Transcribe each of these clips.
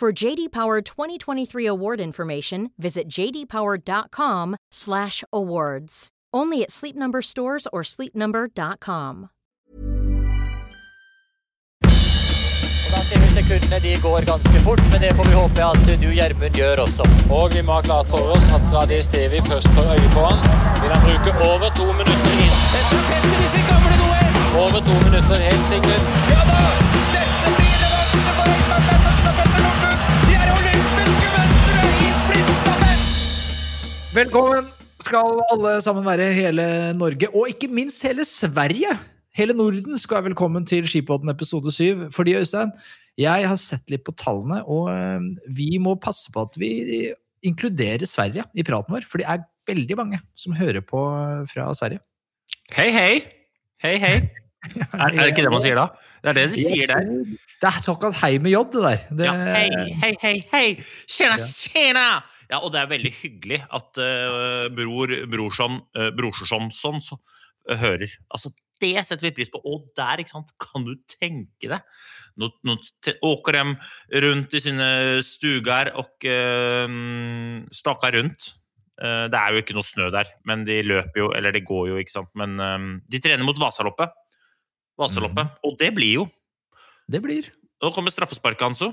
For JD Power 2023 award information, visit jdpower.com/awards. Only at Sleep Number stores or sleepnumber.com. Da ser vi sekundene de går ganske fort, men det får vi håpe at du, Gjermund, gjør også. Og vi må ha klart for oss at Radis Devi først får øye på han. Vil han bruke over to minutter inn? Dette tetter disse gamle OS! Over to minutter, helt sikkert. Ja da! Dette blir revansje for Øystein Pettersen og Petter Velkommen skal alle sammen være, hele Norge, og ikke minst hele Sverige. Hele Norden skal være velkommen til Skipodden episode 7. Fordi, Øystein, jeg har sett litt på tallene, og øh, vi må passe på at vi inkluderer Sverige i praten vår. For det er veldig mange som hører på fra Sverige. Hei, hei. Hei, hei. Er, er det ikke det man sier da? Det er det de sier der. Det er såkalt hei med j, det der. Det, Ja, hei, hei, hei, hei! Tjena, tjena! Ja, og det er veldig hyggelig at uh, bror Brorson uh, Brorsonsson så, uh, hører. Altså, det setter vi pris på. Og der, ikke sant, kan du tenke deg Nå, nå åker de rundt i sine stuger og uh, staker rundt. Eh, det er jo ikke noe snø der, men de løper jo, eller det går jo, ikke sant. Men eh, de trener mot Vasaloppet. Vasaloppet. Og det blir jo. det blir. Nå kommer straffesparket, Hanso.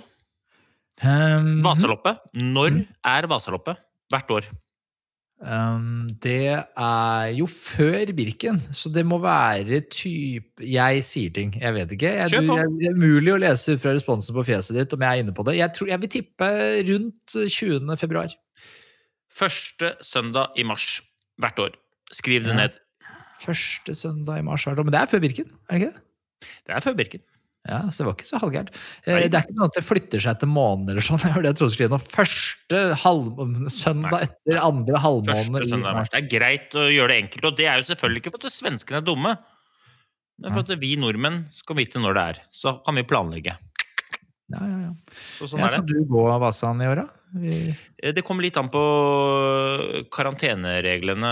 Um, Vasaloppet. Når er Vasaloppet? Hvert år. Um, det er jo før Birken, så det må være type Jeg sier ting, jeg vet ikke. Jeg, du, jeg, det er mulig å lese ut fra responsen på fjeset ditt om jeg er inne på det. Jeg, tror, jeg vil tippe rundt 20. februar. Første søndag i mars hvert år. Skriv det ned. Første søndag i mars. hvert år. Men det er før Birken, er det ikke det? Det er før Birken. Ja, så det var ikke så halvgærent. Eh, Det er ikke noe at det flytter seg til måneder eller sånn. Var det jeg trodde skulle noe. Første halv, søndag Nei. etter andre halvmåned. Det er greit å gjøre det enkelt, og det er jo selvfølgelig ikke for at svenskene er dumme. Det er for at vi nordmenn skal vite når det er. Så kan vi planlegge. Ja, ja, ja. Så sånn Ja, skal du gå Vasan i år, da? Eh, Det kommer litt an på karantenereglene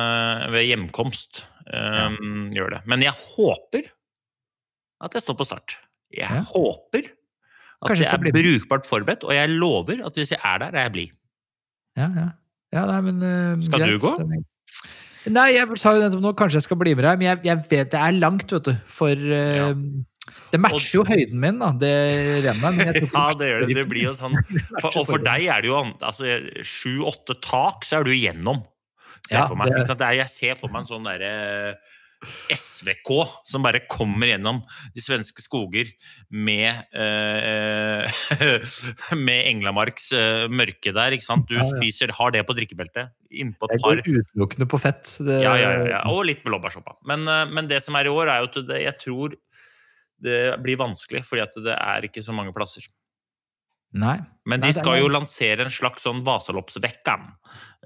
ved hjemkomst. Um, Gjør det. Men jeg håper at jeg står på start. Jeg Ja. håper at Kanskje jeg er bli brukbart forberedt, og jeg lover at hvis jeg er der, er jeg blid. Ja, ja. ja nei, men eh, Skal du gå? Nei, jeg sa jo nettopp nå kanskje jeg skal bli med deg, men jeg, jeg vet det er langt, vet du. For uh, Ja. det matcher jo høyden min, da, det rennet. Men jeg tror Ja, det gjør det. Det blir jo sånn. For, og for deg er det jo altså, sju-åtte tak, så er du igjennom. Ser Ja, for meg. det- jeg ser for meg en sånn derre SVK som bare kommer gjennom de svenske skoger med eh, Med Englamarks eh, mørke der, ikke sant. Du Ja, ja. spiser, har det på drikkebeltet. Innpå et par går utelukkende på fett. Det, ja, ja, ja, ja. Og litt blåbærsoppa. Men, eh, men det som er i år, er jo at det, jeg tror det blir vanskelig, fordi at det er ikke så mange plasser. Nei. Men de skal jo lansere en slags sånn Vasaloppsvekkan.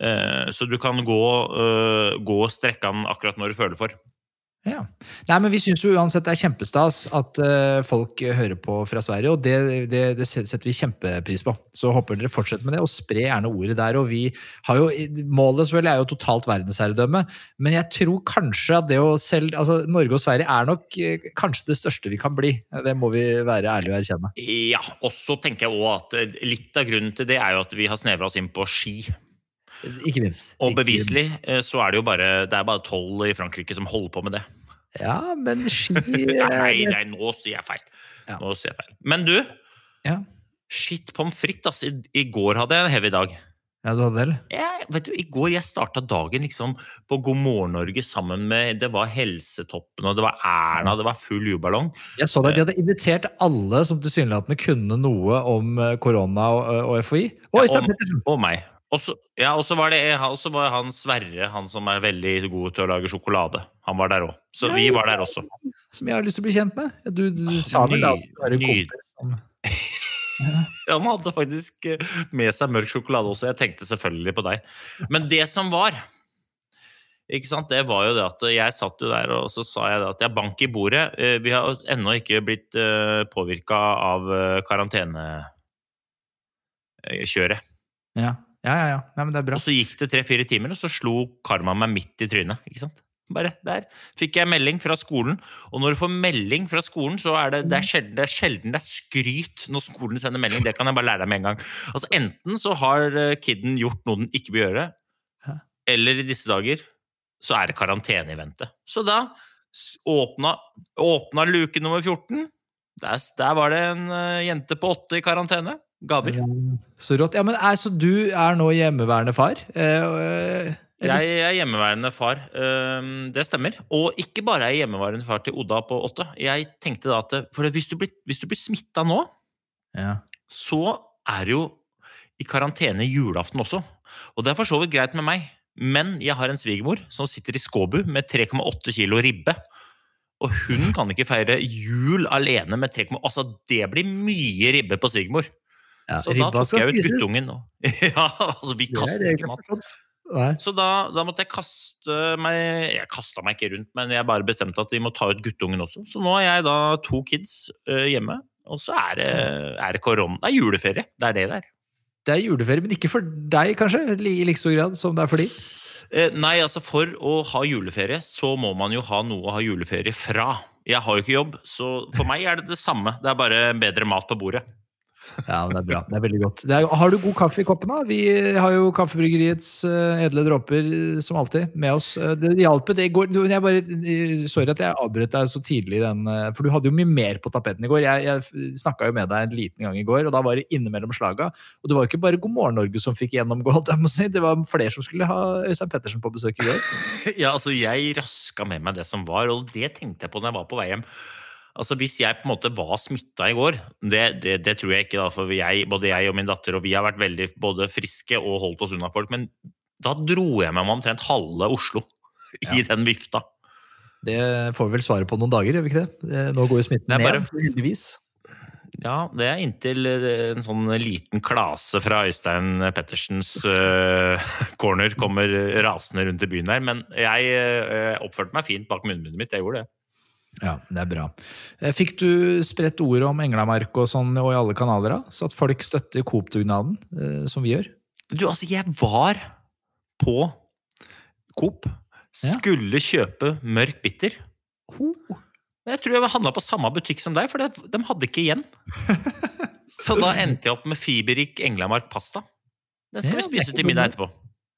Eh, så du kan gå, eh, gå strekkan akkurat når du føler for. Ja. Nei, men vi syns uansett det er kjempestas at uh, folk hører på fra Sverige, og det, det, det setter vi kjempepris på. Så håper dere fortsetter med det, og spre gjerne ordet der. Og vi har jo, Målet selvfølgelig er jo totalt verdensherredømme, men jeg tror kanskje at det å selv Altså, Norge og Sverige er nok eh, kanskje det største vi kan bli. Det må vi være ærlige og erkjenne. Ja, og så tenker jeg også at eh, litt av grunnen til det er jo at vi har snevra oss inn på ski. Ikke minst. Og beviselig eh, så er det jo bare det er bare tolv i Frankrike som holder på med det. Ja, men ski Nei, nei, nå sier jeg feil. Ja. Nå sier jeg feil. Men du, Ja. Shit pommes frites, ass. I, I går hadde jeg en heavy dag. Ja, du hadde det, eller? Jeg, vet du, I går jeg starta dagen liksom på God morgen Norge sammen med Det var Helsetoppen, og det var Erna, det var full juballong. Jeg så det, De hadde invitert alle som tilsynelatende kunne noe om eh, korona og, og FHI. Og Ja, om- Og meg. Og så ja, var det også var han Sverre, han som er veldig god til å lage sjokolade. Han var der òg. Så vi var der også. Som jeg har lyst til å bli kjent med. Du, du sa vel at du var en kompis som Han hadde faktisk eh, med seg mørk sjokolade også. Jeg tenkte selvfølgelig på deg. Men det som var ikke sant, det var jo det at jeg satt jo der og så sa jeg det at jeg bank i bordet. Eh, Vi har ennå ikke blitt påvirka av eh, karantenekjøret. Ja, ja, ja. ja. Nei, men det er bra. Og så gikk det tre-fire timer, og så slo karma meg midt i trynet. ikke sant? Bare der fikk jeg melding fra skolen. Og når du får melding fra skolen, så er det, det, er sjelden, det er sjelden det er skryt når skolen sender melding. Det kan jeg bare lære deg med en gang. Altså Enten så har eh, kiden gjort noe den ikke bør gjøre, eller i disse dager så er det karantene i vente. Så da åpna, åpna luke nummer 14. Der, der var det en eh, jente på åtte i karantene. Gaver. Så rått. Ja, men er, Så du er nå hjemmeværende far? Eh, eh, Jeg er hjemmeværende far. Det stemmer. Og ikke bare er jeg hjemmeværende far til Oda på åtte. Jeg tenkte da at For hvis du blir, hvis du blir smitta nå, ja. så er du jo i karantene julaften også. Og det er for så vidt greit med meg. Men jeg har en svigermor som sitter i Skåbu med 3,8 kilo ribbe. Og hun kan ikke feire jul alene med 3,8 Altså, det blir mye ribbe på svigermor. Ja, Så da tok jeg ut guttungen. nå. ja, altså, vi er kaster ikke mat. Så da, da måtte jeg kaste meg Jeg kasta meg ikke rundt, men jeg bare bestemte at vi må ta ut guttungen også. Så nå har jeg da to kids uh, hjemme, og så er det, er det korona. Det er juleferie. Det er det det er. Det er juleferie, men ikke for deg, kanskje? I like stor grad som det er for de? Eh, nei, altså for å ha juleferie, så må man jo ha noe å ha juleferie fra. Jeg har jo ikke jobb, så for meg er det det samme. Det er bare bedre mat på bordet. Ja, det er bra. Det er veldig godt. Er, har du god kaffe i koppen, da? Vi har jo Kaffebryggeriets uh, edle dråper, eh, som alltid, med oss. Eh, det hjalp det i går. Sorry at jeg avbrøt deg så tidlig, den, for du hadde jo mye mer på tapeten i går. Jeg, jeg snakka jo med deg en liten gang i går, og da var det innimellom slaga. Og det var jo ikke bare God morgen Norge som fikk gjennomgå, jeg må si. det var flere som skulle ha Øystein Pettersen på besøk i går. Ja, altså jeg raska med meg det som var, og det tenkte jeg på når jeg var på vei hjem. Altså Hvis jeg på en måte var smitta i går, det, det, det tror jeg ikke, da, for jeg, både jeg og min datter og vi har vært veldig både friske og holdt oss unna folk, men da dro jeg med meg omtrent halve Oslo i den vifta. Det får vi vel svaret på noen dager, gjør vi ikke det? Nå går jo smitten bare- ned, heldigvis. Ja, det er inntil eh, en sånn liten klase fra Øystein Pettersens uh, corner kommer rasende rundt i byen der. Men jeg uh, oppførte meg fint bak munnbindet mitt. Jeg gjorde det. Ja, det er bra. Eh, Fikk du spredt ordet om Englamark og sånn og i alle kanaler, da? Så at folk støtter Coop-dugnaden, eh, som vi gjør? Du, altså, jeg var på Coop. Skulle kjøpe mørk bitter. Men jeg tror jeg handla på samme butikk som deg, for de hadde ikke igjen. Så da endte jeg opp med fiberrik Englamark pasta. Den skal vi spise til middag etterpå.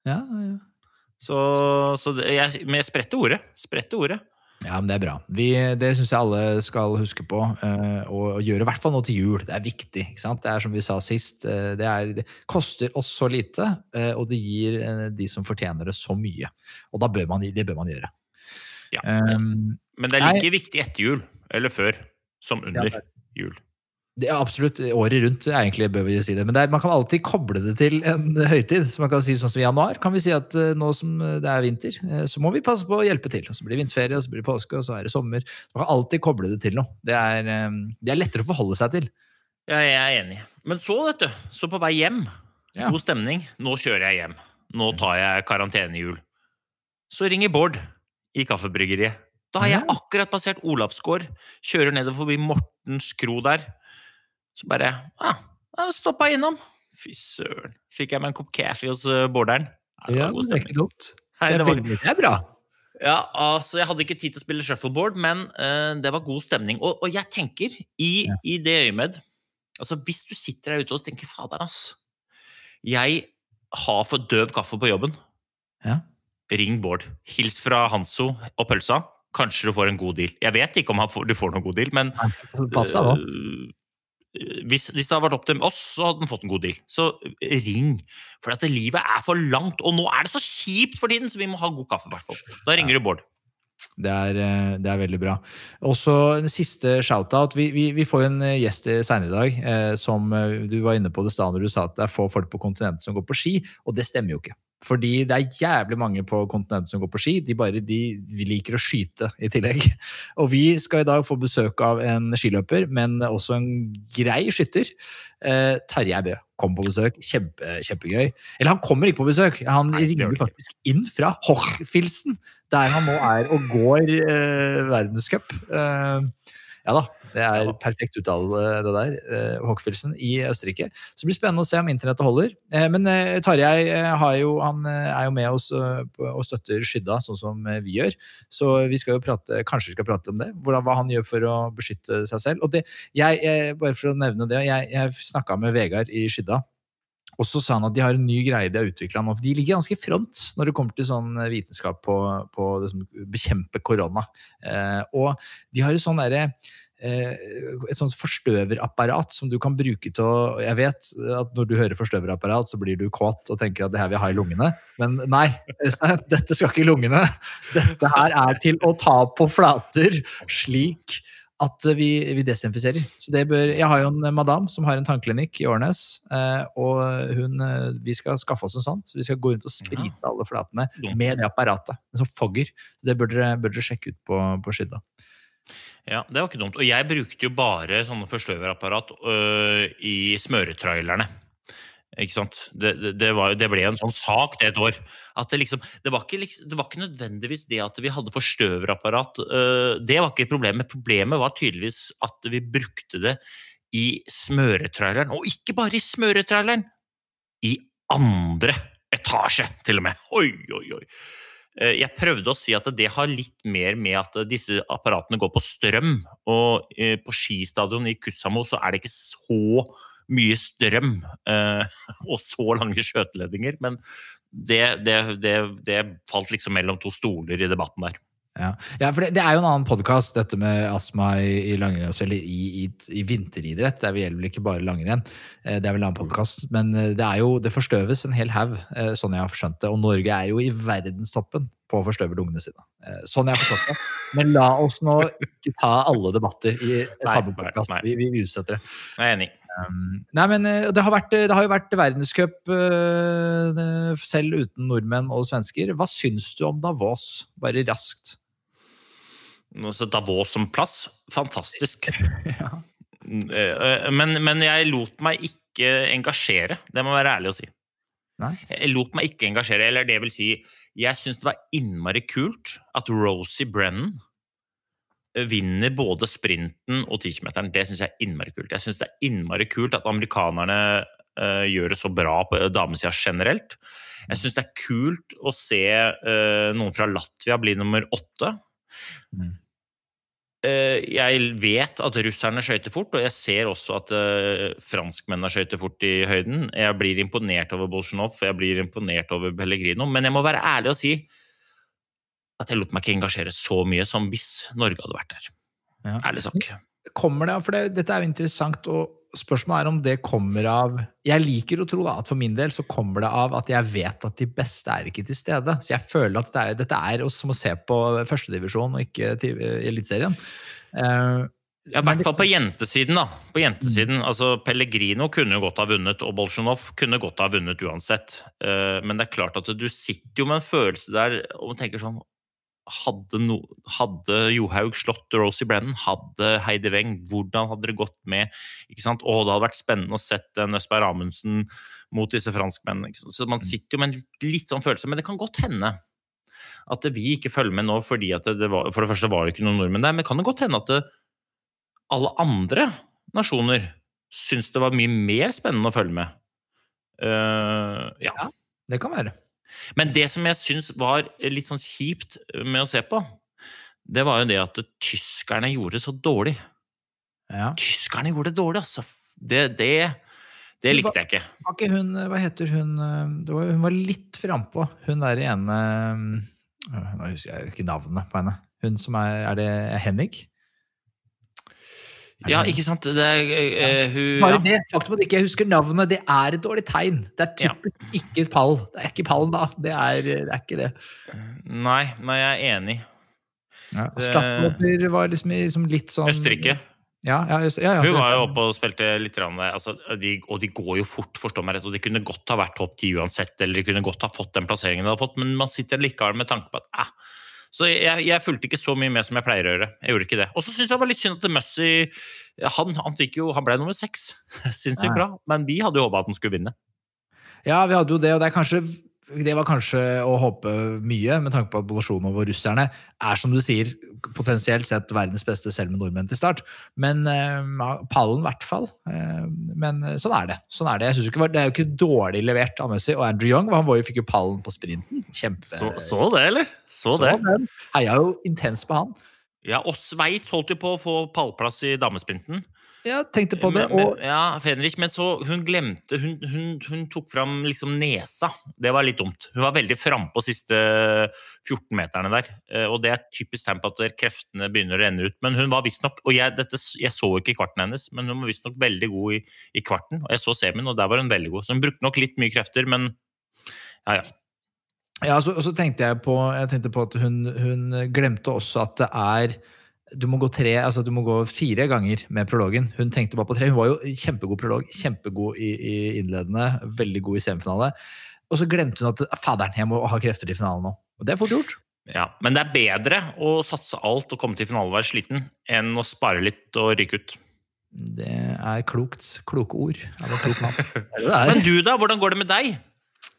Ja, ja. Så, så det, jeg, men jeg spredte ordet. Spredte ordet. Ja men det er bra. Vi, det syns jeg alle skal huske på, eh, og gjøre i hvert fall nå til jul. Det er viktig. ikke sant? Det er som vi sa sist, eh, det, er, det koster oss så lite, eh, og det gir de som fortjener det, så mye. Og da bør man, det bør man gjøre. Ja. Um, Men det er like viktig etter jul, eller før, som under Ja, jul. Det er absolutt året rundt, egentlig bør vi si det. Men det er, man kan alltid koble det til en høytid. Så man kan si sånn som i januar, kan vi si at eh, nå som det er vinter, eh, så må vi passe på å hjelpe til. Og så blir det vinterferie, og så blir det påske, og så er det sommer. Man kan alltid koble det til noe. Det er, eh, det er lettere å forholde seg til. Ja, jeg er enig. Men så, vet du, så på vei hjem, god stemning, nå kjører jeg hjem. Nå tar jeg karantenehjul. Så ringer Bård i kaffebryggeriet. Da har jeg akkurat passert Olavsgård, kjører nedover forbi Mortens kro der. Så bare Ja, ah, stoppa innom. Fy søren. Fikk jeg meg en kopp kaffe hos borderen. Bårderen. Ja, det er ikke dumt. Nei, Det var, det er bra. ja, altså, jeg hadde ikke tid til å spille shuffleboard, men uh, det var god stemning. Og, og jeg tenker, i, Ja. i det øyemed Altså, hvis du sitter der ute og tenker fader, ass. Jeg har for døv kaffe på jobben. Ja. Ring Bård. Hils fra Hanso og pølsa. Kanskje du får en god deal. Jeg vet ikke om får, du får noen god deal, men nå. øh, hvis, hvis det hadde vært opp til oss, så hadde den fått en god deal. Så eh, ring. For at livet er for langt, og nå er det så kjipt for tiden, så vi må ha god kaffe. Hvertfall. Da ringer du Bård. Det er, eh, det er veldig bra. Også en siste shout-out. Vi, vi, vi får en eh, gjest seinere i dag eh, som du var inne på det stedet når du sa at det er få folk på kontinentet som går på ski, og det stemmer jo ikke. Fordi det er jævlig mange på kontinentet som går på ski. De bare de, de liker å skyte i tillegg. Og vi skal i dag få besøk av en skiløper, men også en grei skytter. Eh, Tarjei Bø kom på besøk. Kjempe, kjempegøy. Eller han kommer ikke på besøk, han Nei, ringer faktisk inn fra Hochfilsen, der han nå er og går eh, verdenscup. Eh, ja da, det er Ja perfekt uttale, det der. Eh, Hochfilsen i Østerrike. Så det blir spennende å se om internettet holder. Eh, men eh, Tarjei har jo, han er jo med oss og støtter Skydda, sånn som vi gjør. Så vi skal jo prate, kanskje vi skal prate om det. Hva han gjør for å beskytte seg selv. Og det, jeg, bare for å nevne det, jeg, jeg snakka med Vegard i Skydda. Og så sa han at de har en ny greie de har utvikla nå. for De ligger ganske i front når det kommer til sånn vitenskap på, på det som bekjempe korona. Eh, og de har et sånn derre et sånt forstøverapparat som du kan bruke til å Jeg vet at når du hører forstøverapparat, så blir du kåt og tenker at det her vil jeg ha i lungene. Men nei, Øystein, dette skal ikke i lungene. Dette her er til å ta på flater slik at vi, vi desinfiserer. Så det bør, jeg har jo en madam som har en tannklinikk i Årnes, eh, og hun, eh, vi skal skaffe oss en sånn. Så vi skal gå rundt og sprite alle flatene med det apparatet. En sånn fogger. Så det bør dere, bør dere sjekke ut på, på Skydda. Ja, det var ikke dumt. Og jeg brukte jo bare sånne forstøverapparat øh, i smøretrailerne. Ikke sant? Det, det, det, var, det ble jo en sånn sak det et år. At det, liksom, det, var ikke, det var ikke nødvendigvis det at vi hadde forstøverapparat. øh, det var ikke problemet. Problemet var tydeligvis at vi brukte det i smøretraileren. Og ikke bare i smøretraileren! I andre etasje, til og med. Oi, oi, oi. Eh, Jeg prøvde å si at det har litt mer med at disse apparatene går på strøm. Og eh, på skistadion i Kussamo så er det ikke så mye strøm eh, og så lange skjøteledninger. Men det, det, det, det falt liksom mellom to stoler i debatten der. Ja, ja for det, det er jo en annen podkast, dette med astma i, i langrennsfjellet i, i, i vinteridrett. Det gjelder vel ikke bare langrenn, eh, det er vel en annen podkast. Men eh, det er jo, det forstøves en hel haug, eh, sånn jeg har skjønt det. Og Norge er jo i verdenstoppen på å forstøve lungene sine. Sånn jeg har forstått det. Men la oss nå ikke ta alle debatter i samme podkast. Vi, vi, utsetter det. Jeg er enig. Um, nei, men det har, vært, det har jo vært verdenscup uh, selv uten nordmenn og svensker. Hva syns du om Davos? Bare raskt. Så Davos som plass, fantastisk. Ja. Eh, Men, men jeg lot meg ikke engasjere, det må være ærlig å si. Nei? Jeg lot meg ikke engasjere, eller det vil si, jeg syns det var innmari kult at Rosie Brennan vinner både sprinten og 10-meteren. Det syns jeg er innmari kult. Jeg syns det er innmari kult at amerikanerne uh, gjør det så bra på damesida generelt. Jeg syns det er kult å se uh, noen fra Latvia bli nummer åtte. Mm. Eh, jeg vet at russerne skøyter fort, og jeg ser også at uh, franskmennene skøyter fort i høyden. Jeg blir imponert over Bolsjunov, jeg blir imponert over Pellegrino, men jeg må være ærlig og si at jeg lot meg ikke engasjere så mye som hvis Norge hadde vært der. Ja. Ærlig sak. Kommer det, for det, Dette er jo interessant, og spørsmålet er om det kommer av Jeg liker å tro da, at for min del så kommer det av at jeg vet at de beste er ikke til stede. Så jeg føler at det er, dette er som å se på førstedivisjon og ikke til, Eliteserien. Uh, Ja, I hvert fall på jentesiden. da. På jentesiden, altså Pellegrino kunne jo godt ha vunnet, og Bolsjunov kunne godt ha vunnet uansett. Uh, Men det er klart at du sitter jo med en følelse der og tenker sånn Hadde, no, hadde Johaug slått Rosie Brennan? Hadde Heidi Weng? Hvordan hadde det gått med ikke sant? Og det hadde vært spennende å sette Nøsberg Amundsen mot disse franskmennene. Så man sitter jo med en litt, litt sånn følelse. Men det kan godt hende at vi ikke følger med nå fordi at det var For det første var det ikke noen nordmenn der, men det kan jo godt hende at det, alle andre nasjoner syns det var mye mer spennende å følge med. Uh, ja. Ja. det kan være. Men det som jeg syns var litt sånn kjipt med å se på, det var jo det at tyskerne gjorde det så dårlig. Ja. Tyskerne gjorde det dårlig, altså. Det, det, det likte jeg ikke. Var ikke hun Hva heter hun eh, det var, Hun var litt frampå. Hun der ene øh, Nå husker jeg ikke navnet på henne. Hun som er Er det Henning? Ja, ikke sant? Det er, eh, hun, Bare det faktum at jeg ikke husker navnet, det er et dårlig tegn. Det er Ja. typisk ikke pall. Det er ikke pallen, da. Det er, det er ikke det. Nei, nei, jeg er enig. Ja. Det- var liksom, liksom litt sånn Østerrike. Ja, ja, ja, ja. Hun var jo oppe og spilte litt, grann, altså, de, og de går jo fort, forstå meg rett. Og de kunne godt ha vært topp ti uansett, eller de kunne godt ha fått den plasseringen de hadde fått, men man sitter likevel med tanke på at eh. Så jeg, jeg fulgte ikke så mye med som jeg pleier å gjøre. Jeg gjorde ikke det. Og så syns jeg det var litt synd at Mussy han, han jo, han ble nummer seks. Sinnssykt bra. Men vi hadde jo håpa at han skulle vinne. Ja, vi hadde jo det, og det er kanskje det var kanskje å håpe mye, med tanke på at Bolosjonov og russerne er, som du sier, potensielt sett verdens beste selv med nordmenn til start. Men eh, pallen, i hvert fall. Eh, men sånn er det. Sånn er det. Jeg ikke, det er jo ikke dårlig levert av Messi. Og Andrew Young han var jo, fikk jo pallen på sprinten. Kjempe... Så, så det, eller? Så, Så det. den. Heia jo intenst på han. Ja, og Sveits holdt jo på å få pallplass i damesprinten. Ja, tenkte på det. Men- men- ja, Fenrik, men så hun glemte Hun, hun, hun tok fram liksom nesa. Det var litt dumt. Hun var veldig frampå siste 14-meterne der. Eh, Og det er et typisk tegn på at kreftene begynner å renne ut. Men hun var visstnok Og jeg, dette, jeg så ikke kvarten hennes, men hun var visstnok veldig god i, i kvarten. Og jeg så semien, og der var hun veldig god. Så hun brukte nok litt mye krefter, men ja, ja. Ja, så, og så tenkte jeg på, jeg tenkte på at hun, hun glemte også at det er du må gå tre, altså du må gå fire ganger med prologen. Hun tenkte bare på tre. Hun var jo kjempegod prolog, kjempegod i, i innledende, veldig god i semifinale. Og så glemte hun at faderen, jeg må ha krefter til finalen nå. Og det er fort gjort. Ja, Men det er bedre å satse alt og komme til finalen og være sliten, enn å spare litt og ryke ut. Det er klokt. Kloke ord av klok. Men du, da? Hvordan går det med deg?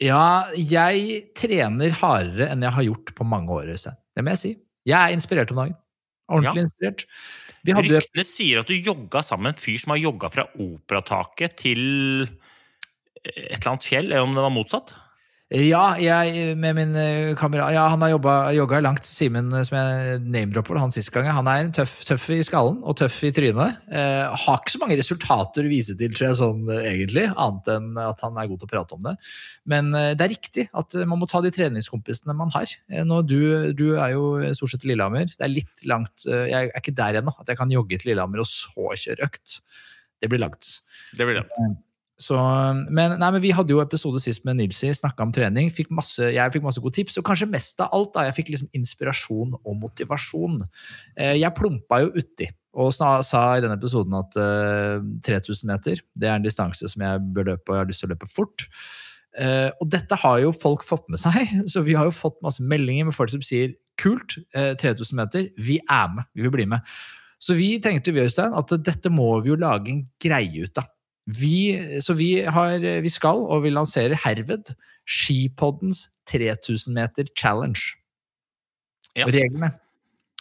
Ja, jeg trener hardere enn jeg har gjort på mange år. Det må jeg si. Jeg er inspirert om dagen. Ordentlig inspirert. Vi hadde Ryktene sier at du jogga sammen med en fyr som har jogga fra operataket til et eller annet fjell, eller om det var motsatt? Ja, jeg med min kamera, Ja, han har jobba, jogga langt. Simen, eh, som jeg name-dropper han sist gang, han er en tøff, tøff i skallen og tøff i trynet. Eh, har ikke så mange resultater å vise til, tror jeg, sånn eh, egentlig, annet enn at han er god til å prate om det. Men eh, det er riktig at eh, man må ta de treningskompisene man har. Eh, nå, du, du er jo stort sett Lillehammer, så det er litt langt eh, Jeg er ikke der ennå, at jeg kan jogge til Lillehammer og så kjøre økt. Det blir langt. Det blir det. Så, men, nei, men vi hadde jo episode sist med Nilsi, snakka om trening. Fikk masse, jeg fikk masse gode tips, og kanskje mest av alt da, jeg fikk liksom inspirasjon og motivasjon. Eh, jeg plumpa jo uti og sa, i denne episoden at eh, 3000 meter det er en distanse som jeg bør løpe, og jeg har lyst til å løpe fort. Uh, og dette har jo folk fått med seg, så vi har jo fått masse meldinger med folk som sier kult, uh, 3000 meter, vi er med, vi vil bli med. Så vi tenkte vi, Øystein, at dette må vi jo lage en greie ut av. Vi, så vi, har, vi skal, og vi lanserer herved, Skipoddens 3000 meter challenge. Ja. Reglene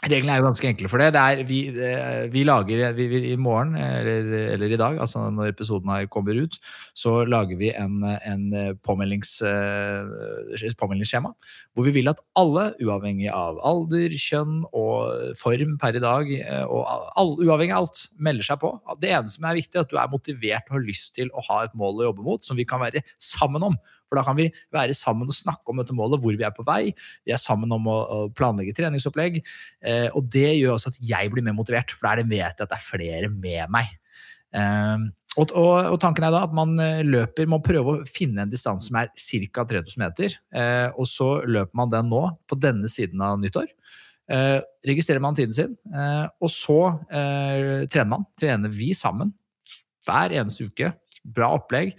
Reglene er jo ganske enkle for det. det er, vi, eh, vi lager vi, vi, I morgen, eller, eller i dag, altså når episoden her kommer ut, så lager vi en, en påmeldings, eh, påmeldingsskjema hvor vi vil at alle, uavhengig av alder, kjønn og form per i dag, eh, og all, uavhengig av alt, melder seg på. Det eneste som er viktig, er at du er motivert og har lyst til å ha et mål å jobbe mot, som vi kan være sammen om. For da kan vi være sammen og snakke om dette målet, hvor vi er på vei. Vi er sammen om å, å planlegge treningsopplegg. Eh, og det gjør også at jeg blir mer motivert, for er det vet jeg at det er flere med meg. Eh, og, og, og tanken er da at man eh, løper, må prøve å finne en distanse som er ca. 3000 meter. Eh, og så løper man den nå, på denne siden av nyttår. Eh, registrerer man tiden sin, eh, og så eh, trener man. Trener vi sammen hver eneste uke. Bra opplegg.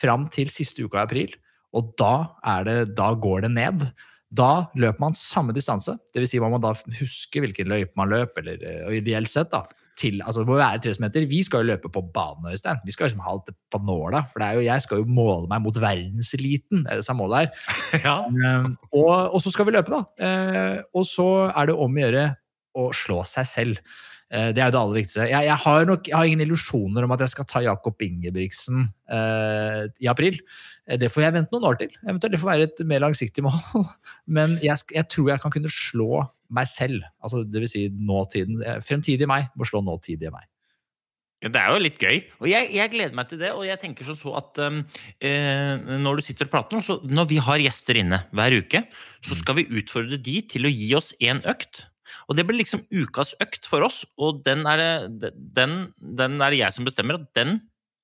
Fram til siste uka i april. Og da, er det, da går det ned. Da løper man samme distanse, dvs. Si man må da huske hvilken løype man løper, eller eh, og ideelt sett, da. Til, altså det må være 300 meter. Vi skal jo løpe på bane, Øystein. Vi skal liksom ha alt på nåla. For det er jo, jeg skal jo måle meg mot verdenseliten. Det er det samme målet her. Ja. Um, og, og så skal vi løpe, da. Uh, og så er det om å gjøre å slå seg selv. Eh, det er jo det aller viktigste. Jeg, jeg, har nok, jeg har ingen illusjoner om at jeg skal ta Jakob Ingebrigtsen eh, i april. Eh, Det får jeg vente noen år til. Eventuelt det får være et mer langsiktig mål. Men jeg, jeg tror jeg kan kunne slå meg selv. Altså, det vil si nåtiden. eh, Fremtidig meg må slå nåtidige meg. Ja, Det er jo litt gøy. Og jeg, jeg gleder meg til det. Og jeg tenker så at um, eh, når du sitter og prater, nå, så når vi har gjester inne hver uke, så skal vi utfordre de til å gi oss én økt. Og det blir liksom ukas økt for oss, og den er det, den, den er det jeg som bestemmer, og den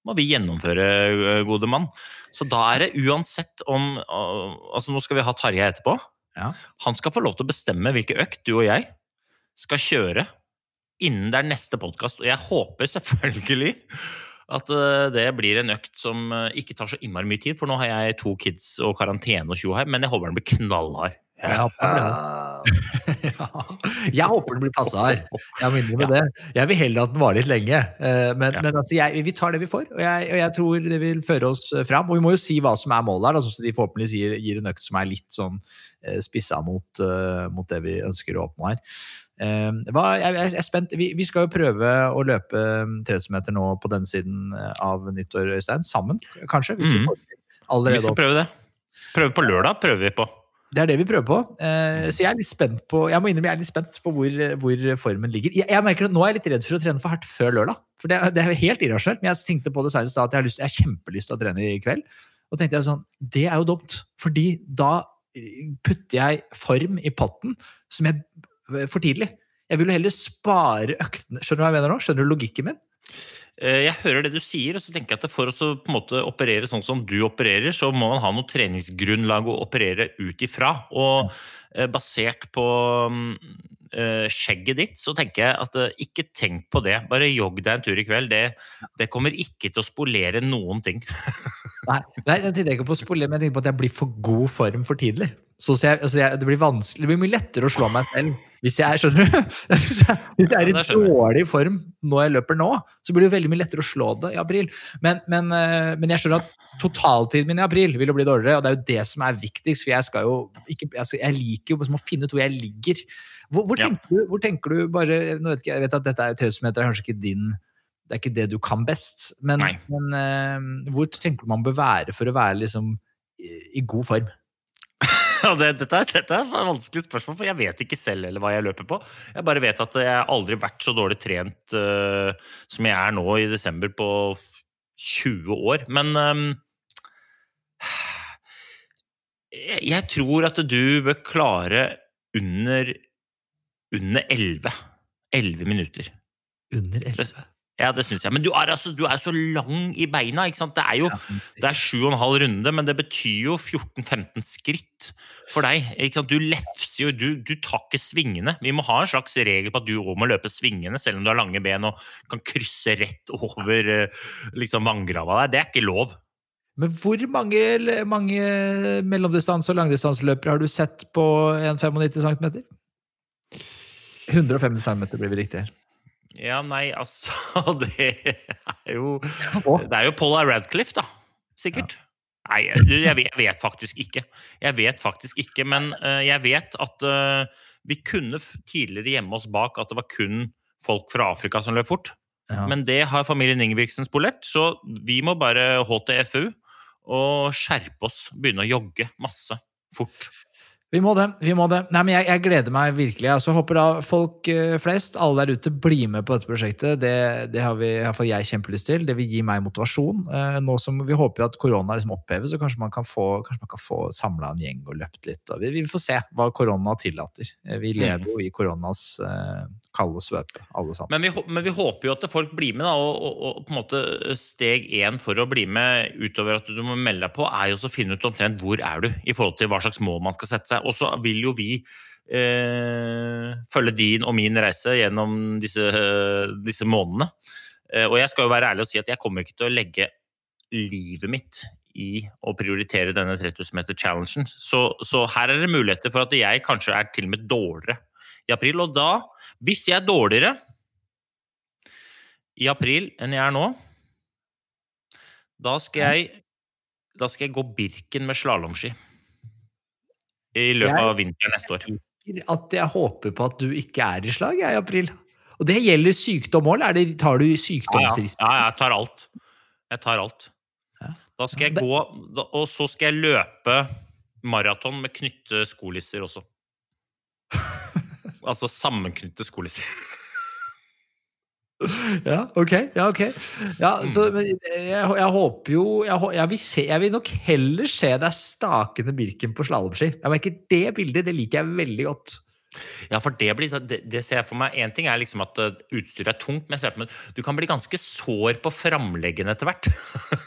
må vi gjennomføre, gode mann. Så da er det uansett om Altså, nå skal vi ha Tarjei etterpå. Ja. Han skal få lov til å bestemme hvilke økt du og jeg skal kjøre innen det er neste podkast. Og jeg håper selvfølgelig at det blir en økt som ikke tar så innmari mye tid, for nå har jeg to kids og karantene og tjo her, men jeg håper den blir knallhard. Ja, Ja. Jeg håper den blir passa her. Jeg må innrømme det. Jeg vil heller at den varer litt lenge. Eh, Men, Ja. men altså, jeg, vi tar det vi får, og jeg, og jeg tror det vil føre oss eh, fram. Og vi må jo si hva som er målet her, da, så de forhåpentligvis gir, gir en økt som er litt sånn eh, spissa mot, mot det vi ønsker å oppnå her. Hva, jeg, jeg er spent. Vi, vi skal jo prøve å løpe 30 meter nå på denne siden av nyttår, Øystein. Sammen, kanskje? Hvis vi Mhm. får allerede. Vi skal prøve det. Prøve på lørdag, prøver vi på. Det er det vi prøver på. Eh, så jeg er litt spent på Jeg må innrømme jeg er litt spent på hvor, hvor formen ligger. Jeg, merker at Nå er jeg litt redd for å trene for hardt før lørdag. For det, det er helt irrasjonelt. Men jeg tenkte på det senest at jeg har, lyst, jeg har kjempelyst til å trene i kveld. Og tenkte jeg sånn Det er jo dumt. Fordi da eh, putter jeg form i potten som jeg for tidlig. Jeg vil jo heller spare øktene Skjønner du hva jeg mener nå? Skjønner du logikken min? Eh, Jeg hører det du sier, og så tenker jeg at for å på en måte operere sånn som du opererer, så må man ha noe treningsgrunnlag å operere ut ifra. Og eh, basert på mm, skjegget ditt, så tenker jeg at eh, ikke tenk på det. Bare jogg deg en tur i kveld. Det, det kommer ikke til å spolere noen ting. Nei, nei jeg tenker ikke på å spolere, men jeg tenker på at jeg blir for god form for tidlig. Så, så jeg, altså jeg, det blir det blir mye lettere å slå meg selv hvis jeg, skjønner du? Hvis jeg, hvis jeg er i dårlig form når jeg løper nå, så blir det veldig mye lettere å slå det i april. Men, men, eh, men jeg skjønner at totaltiden min i april vil jo bli dårligere, og det er jo det som er viktigst, for jeg skal jo ikke Jeg, liker jo å finne ut hvor jeg ligger. Hvor, hvor, Ja. tenker, du, hvor tenker du bare vet ikke, Jeg vet at dette er 3000 meter, er kanskje ikke din det er ikke det du kan best, men, men uh, hvor tenker du man bør være for å være liksom i, i god form? Ja, det, dette, dette er et vanskelig spørsmål, for jeg vet ikke selv eller hva jeg løper på. Jeg bare vet at jeg har aldri vært så dårlig trent uh, som jeg er nå i desember på 20 år. Men um, jeg tror at du bør klare under, under 11. 11 minutter. Under 11. Ja, det syns jeg. Men du er, altså, du er så lang i beina. ikke sant? Det er jo det er sju og en halv runde, men det betyr jo 14-15 skritt for deg. ikke sant? Du lefser jo, du, du tar ikke svingene. Vi må ha en slags regel på at du òg må løpe svingene, selv om du har lange ben og kan krysse rett over eh, liksom vanngrava der. Det er ikke lov. Men hvor mange, mange mellomdistanse- og langdistanseløpere har du sett på 1,95 cm? 150 cm blir vi riktig her. Ja, nei, altså Det er jo Det er jo Paula Radcliffe, da. Sikkert. Nei, jeg, jeg, vet, jeg vet faktisk ikke. Jeg vet faktisk ikke, men uh, jeg vet at uh, vi kunne tidligere gjemme oss bak at det var kun folk fra Afrika som løp fort. Ja. Men det har familien Ingebrigtsen spolert, så vi må bare HTFU og skjerpe oss. Begynne å jogge masse. Fort. Vi må det. vi må det. Nei, men jeg, jeg gleder meg virkelig. Altså, håper da folk eh, flest, alle der ute, blir med på dette prosjektet. Det, det har vi, i hvert fall jeg kjempelyst til. Det vil gi meg motivasjon. Eh, nå som Vi håper jo at korona liksom oppheves, så kanskje man kan få, kanskje kan få samla en gjeng og løpt litt. Og vi, vi får se hva korona tillater. Eh, vi lever jo i koronas eh, kalde svøpe, alle sammen. Men vi, men vi håper jo at folk blir med, da. Og, og, og på en måte steg én for å bli med utover at du må melde deg på, er jo å finne ut omtrent hvor er du i forhold til hva slags mål man skal sette seg. Og så vil jo vi eh, følge din og min reise gjennom disse, disse månedene. Eh, og jeg skal jo være ærlig og si at jeg kommer ikke til å legge livet mitt i å prioritere denne 3000 meter challengen. Så, så her er det muligheter for at jeg kanskje er til og med dårligere i april. Og da, hvis jeg er dårligere i april enn jeg er nå, da skal jeg, da skal jeg gå Birken med slalåmski. I løpet av vinteren neste år. At jeg håper på at du ikke er i slag jeg, i april. Og det gjelder sykdom òg, eller er tar du Ja, ja, ja, jeg tar alt. Jeg tar alt. Ja. Da skal jeg gå, og så skal jeg løpe maraton med knytte skolisser også. Altså sammenknytte skolisser. Ja, ok. Ja, ok. Ja, så, men jeg, jeg håper jo jeg, jeg, vil se, jeg vil nok heller se deg stakende Birken på slalåmski. Jeg merker Det bildet det liker jeg veldig godt. Ja, for det blir det, det ser jeg for meg. Én ting er liksom at eh, utstyret er tungt, men meg du kan bli ganske sår på framleggen etter hvert.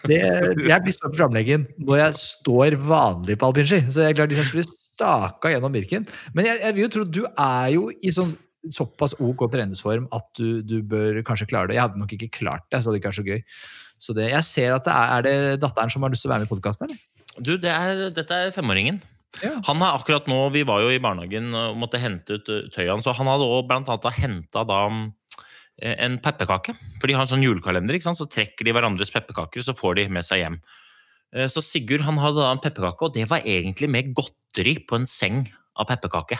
Det, jeg blir sår på framleggen når jeg står vanlig på alpinski. Så jeg er klart, hvis jeg skulle staka gjennom Birken Men jeg, jeg vil jo tro du er jo i sånn såpass ok treningsform at du, du bør kanskje klare det. Jeg hadde nok ikke klart det, så det ikke er så gøy. Så det, jeg ser at det er, er det datteren som har lyst til å være med i podkasten, eller? Du, det er, dette er femåringen. Ja. Han har akkurat nå, Vi var jo i barnehagen og måtte hente ut eh, tøyet hans, han hadde også blant annet henta da eh, en pepperkake. For de har en sånn julekalender, ikke sant? så trekker de hverandres pepperkaker, så får de med seg hjem. Eh, Så Sigurd han hadde da en pepperkake, og det var egentlig med godteri på en seng av pepperkake.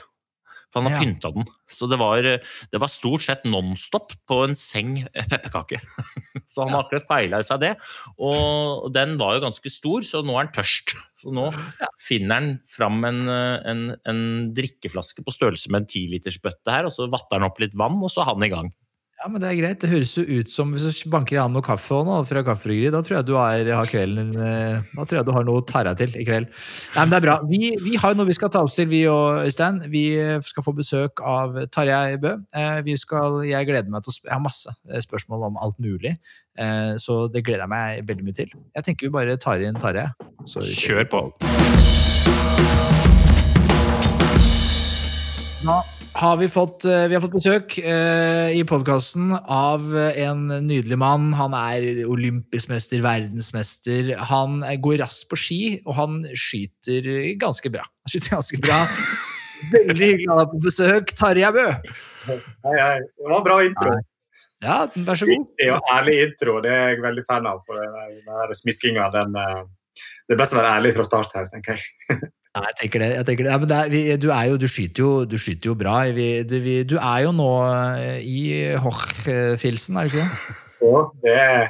For han har Ja. pynta den. Så det var, det var stort sett nonstop på en seng pepperkake. Så han har akkurat feila i seg det. Og den var jo ganske stor, så nå er han tørst. Så nå finner han fram en, en, en drikkeflaske på størrelse med en tilitersbøtte her, og så vatter han opp litt vann, og så er han i gang. Ja, men det er greit. Det høres jo ut som hvis du banker i han noe kaffe og nå, fra kaffebryggeriet, da tror jeg du har, har kvelden eh, Da tror jeg du har noe å tære til i kveld. Nei, men det er bra. Vi, vi har jo noe vi skal ta oss til, vi og Øystein. Vi eh, skal få besøk av Tarjei Bø. Eh, Vi skal, jeg gleder meg til å Jeg har masse spørsmål om alt mulig, så det gleder jeg meg veldig mye til. Jeg tenker vi bare tar inn Tarjei. så- Kjør på! Da har vi fått, eh, vi har fått besøk eh, i podkasten av eh, en nydelig mann. Han er olympisk mester, verdensmester. Han eh, går raskt på ski, og han skyter ganske bra. Han skyter ganske bra. Veldig hyggelig å ha deg på besøk, Tarjei Bø. Hei, hei. Det var bra intro. Ja, vær så god. Det er jo ærlig intro. Det er jeg veldig fan av. For den smiskinga, den eh, Det er best å være ærlig fra start her, tenker jeg. Ja, jeg tenker det. Jeg tenker det. Ja, men det er, vi, du, er jo, du, skyter jo, du skyter jo bra. Vi, du, vi, du er jo nå i i Hochfilsen, er du ikke det? Ja, det er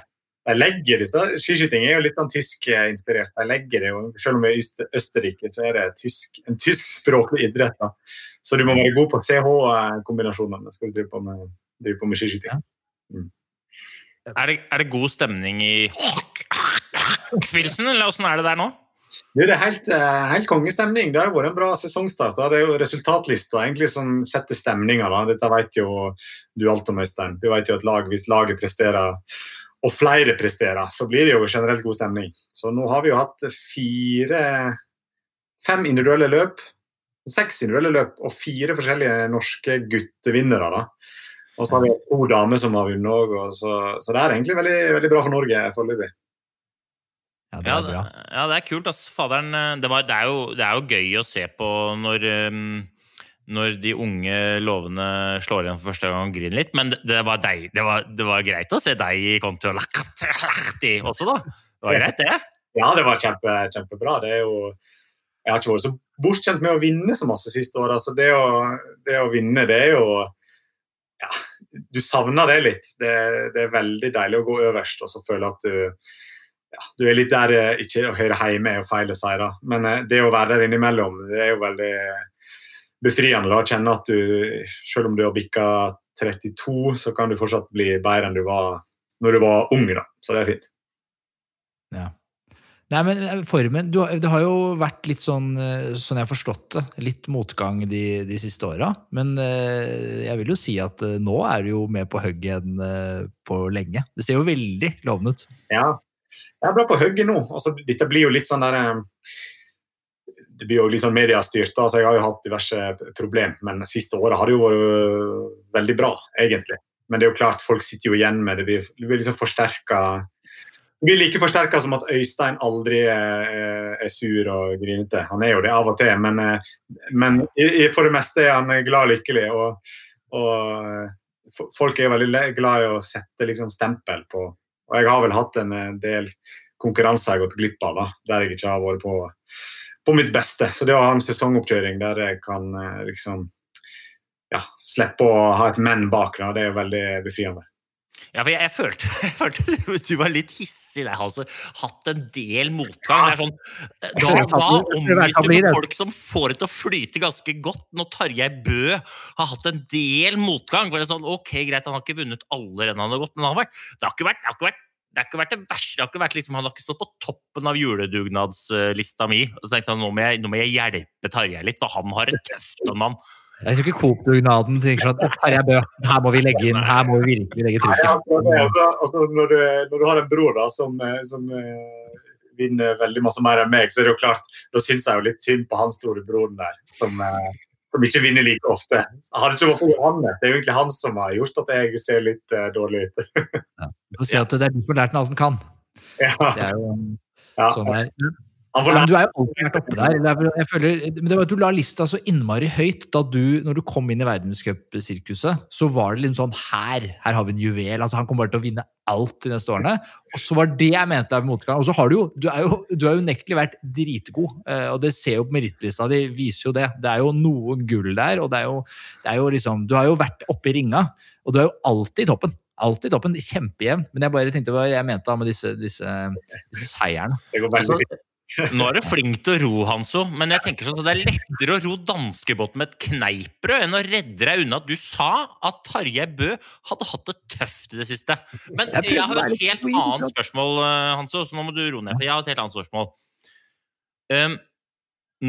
jeg legger det, Skiskyting er jo litt sånn tyskinspirert. Jeg legger det jo, Selv om jeg er i Østerrike, så er det tysk, en tyskspråklig idrett. da. Så du må være god på CH-kombinasjonene skal du drive på med, drive på med skiskyting. Er det, er det god stemning i Kvilsen, eller åssen er det der nå? Det er helt, eh, helt kongestemning. Det har vært en bra sesongstart. da. Det er jo resultatlista egentlig som setter stemninga. Dette vet jo du alt om, Øystein. Du vet jo at lag, hvis laget presterer, og flere presterer, så blir det jo generelt god stemning. Så nå har vi jo hatt fire Fem individuelle løp. Seks individuelle løp og fire forskjellige norske guttevinnere. da. Og så har vi to damer som har vunnet òg, så, så det er egentlig veldig, veldig bra for Norge foreløpig. Ja, det er bra. ja, det er kult. ass. Faderen, eh, det, var, det, er jo, det er jo gøy å se på når, um, når de unge lovene slår igjen for første gang og griner litt. Men det, det, var deg, det, var, det var greit å se deg i Conti og Lahti også, da. Det var greit, det. Ja, det var kjempe, kjempebra. Det er jo, jeg har ikke vært så bortskjemt med å vinne så masse siste året. Altså, det å, det å vinne, det er jo ja, Du savner det litt. Det, det er veldig deilig å gå øverst og så føle at du ja, du er litt der eh, ikke å høre hjemme er jo feil å si, da. Men eh, det å være der innimellom, det er jo veldig befriende. da, kjenne at du, selv om du har bikka 32, så kan du fortsatt bli bedre enn du var når du var ung. da, Så det er fint. Ja. Nei, men eh, formen du, Det har jo vært litt sånn, sånn jeg har forstått det, litt motgang de, de siste åra. Men eh, jeg vil jo si at eh, nå er du jo med på hugget enn eh, på lenge. Det ser jo veldig lovende ut. Ja, jeg bra på hugget nå. Altså, dette blir jo litt sånn der eh, Det blir jo litt sånn mediestyrt, så altså, jeg har jo hatt diverse problem. Men siste året har det jo vært øh, veldig bra, egentlig. Men det er jo klart, folk sitter jo igjen med det. Det blir, det blir liksom forsterka Det blir like forsterka som at Øystein aldri er, er sur og grinete. Han er jo det av og til, men, eh, men for det meste er han glad og lykkelig. Og, og eh, folk er veldig glad i å sette liksom stempel på og jeg har vel hatt en eh, del konkurranser jeg har gått glipp av, da, der jeg ikke har vært på, på mitt beste. Så det å ha en sesongoppkjøring der jeg kan eh, liksom ja, slippe å ha et menn bak, da, det er veldig befriende. Ja, for jeg, jeg, følte, jeg følte du- var litt hissig der. Halser. hatt en del motgang. Det er sånn, da, da omgis du folk som får det til å flyte ganske godt. Når Tarjei Bø har hatt en del motgang. Det sånn, ok, greit, Han har ikke vunnet alle rennene han har gått, men han har vært, det har ikke vært, det har ikke vært det har ikke vært det verste. Det har ikke vært liksom, han har ikke stått på toppen av juledugnadslista mi. Og så tenkte han, nå må jeg, nå må jeg hjelpe Tarjei litt, for han har et tøft han Jeg tror ikke Coop-dugnaden tenker sånn Tarjei Bø, her må vi legge inn, her må vi virkelig legge trykket. Altså, altså, når, du, når du har en bror da, som, eh, som uh, vinner veldig masse mer enn meg, så er det jo klart, da syns jeg jo litt synd på han store broren der, som, uh, som ikke vinner like ofte. Hadde det ikke vært Johannes, det er jo egentlig han som har gjort at jeg ser litt uh, dårlig ut. Du får si at det er du som har lært den alt den kan. ja, Det er jo ja. sånn det er. Han Ja, du er jo alltid vært oppe der. Er- Jeg føler, men det var at Du la lista så innmari høyt da du, når du kom inn i verdenscupsirkuset. Så var det liksom sånn Her her har vi en juvel. altså Han kommer bare til å vinne alt de neste årene. Og så var det jeg mente er motgang. Og så har du jo Du er jo, du har unektelig vært dritgod, eh, og det ser jo på merittlista di, viser jo det. Det er jo noen gull der, og det er jo, det er jo liksom Du har jo vært oppe i ringa, og du er jo alltid i toppen. Alltid i toppen. Kjempejevn. Men jeg bare tenkte hva jeg mente da med disse, disse, disse seierne. Det går veldig fint. Nå er du flink til å ro, Hanso, men jeg tenker sånn at det er lettere å ro danskebåten med et kneippbrød enn å redde deg unna at du sa at Tarjei Bø hadde hatt det tøft i det siste. Men Jeg jeg har et helt annet spørsmål, eh, Hanso, så nå må du roe ned. For jeg har et helt annet spørsmål. Um,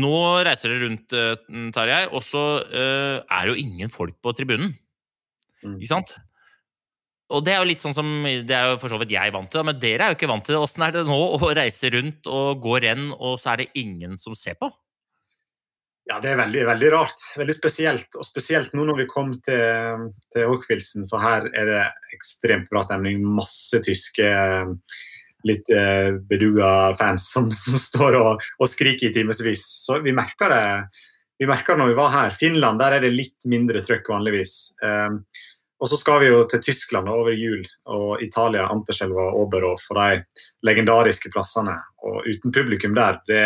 nå reiser dere rundt, uh, Tarjei, og så uh, er det jo ingen folk på tribunen. Mm. Ikke sant? Og det er jo litt sånn som Det er jo for så vidt jeg vant til, men dere er jo ikke vant til det. Åssen er det nå å reise rundt og gå renn, og så er det ingen som ser på? Ja, det er veldig, veldig rart. Veldig spesielt. Og spesielt nå når vi kom til, til Orkvilsen, for her er det ekstremt bra stemning. Masse tyske litt eh, beduga fans som, som står og, og skriker i timevis. Så vi merka det vi merka når vi var her. Finland der er det litt mindre trøkk vanligvis. Um, og så skal vi jo til Tyskland over jul, og Italia, Anterselva Oberhof og de legendariske plassene. Og uten publikum der, det,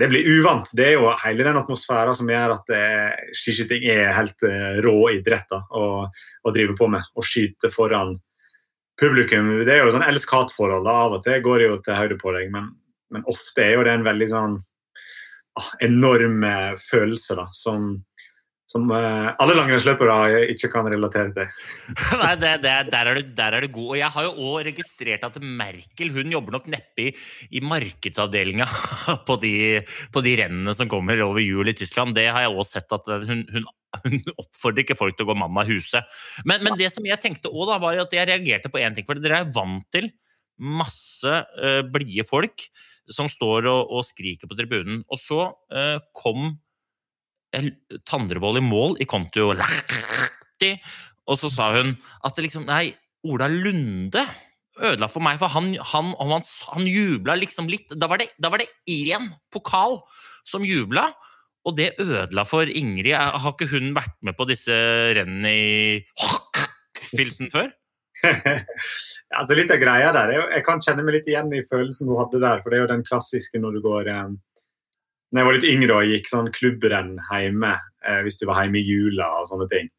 det blir uvant. Det er jo hele den atmosfæren som gjør at eh, skiskyting er helt eh, rå idrett da, å, å drive på med. Å skyte foran publikum. Det er jo sånn elsk-hat-forhold. Av og til går det jo til høyde på deg, men, men ofte er jo det en veldig sånn ah, enorm eh, følelse da, som, som eh, alle langrennsløpere ikke kan relatere til. Nei, det, det, der, er du, der er du god. Og jeg har jo òg registrert at Merkel hun jobber nok neppe i, i markedsavdelinga på på de rennene som kommer over jul i Tyskland. Det har jeg òg sett at hun, hun, hun oppfordrer ikke folk til å gå mann av huset. Men, men det som jeg tenkte også da, var at jeg reagerte på én ting. For dere er vant til masse uh, blide folk som står og, og skriker på tribunen. Og så uh, kom eh, Tandrevold i mål i Kontio og så sa hun at det liksom Nei, Ola Lunde ødela for meg, for han, han, han, han jubla liksom litt. Da var, det, da én pokal som jubla, og det ødela for Ingrid. Har ikke hun vært med på disse rennene i Filsen før? altså Litt av greia der jeg, kan kjenne meg litt igjen i følelsen hun hadde der. For det er jo den klassiske når du går eh, Når jeg var litt yngre og gikk sånn klubbrenn hjemme, eh, hvis du var hjemme i jula og sånne ting.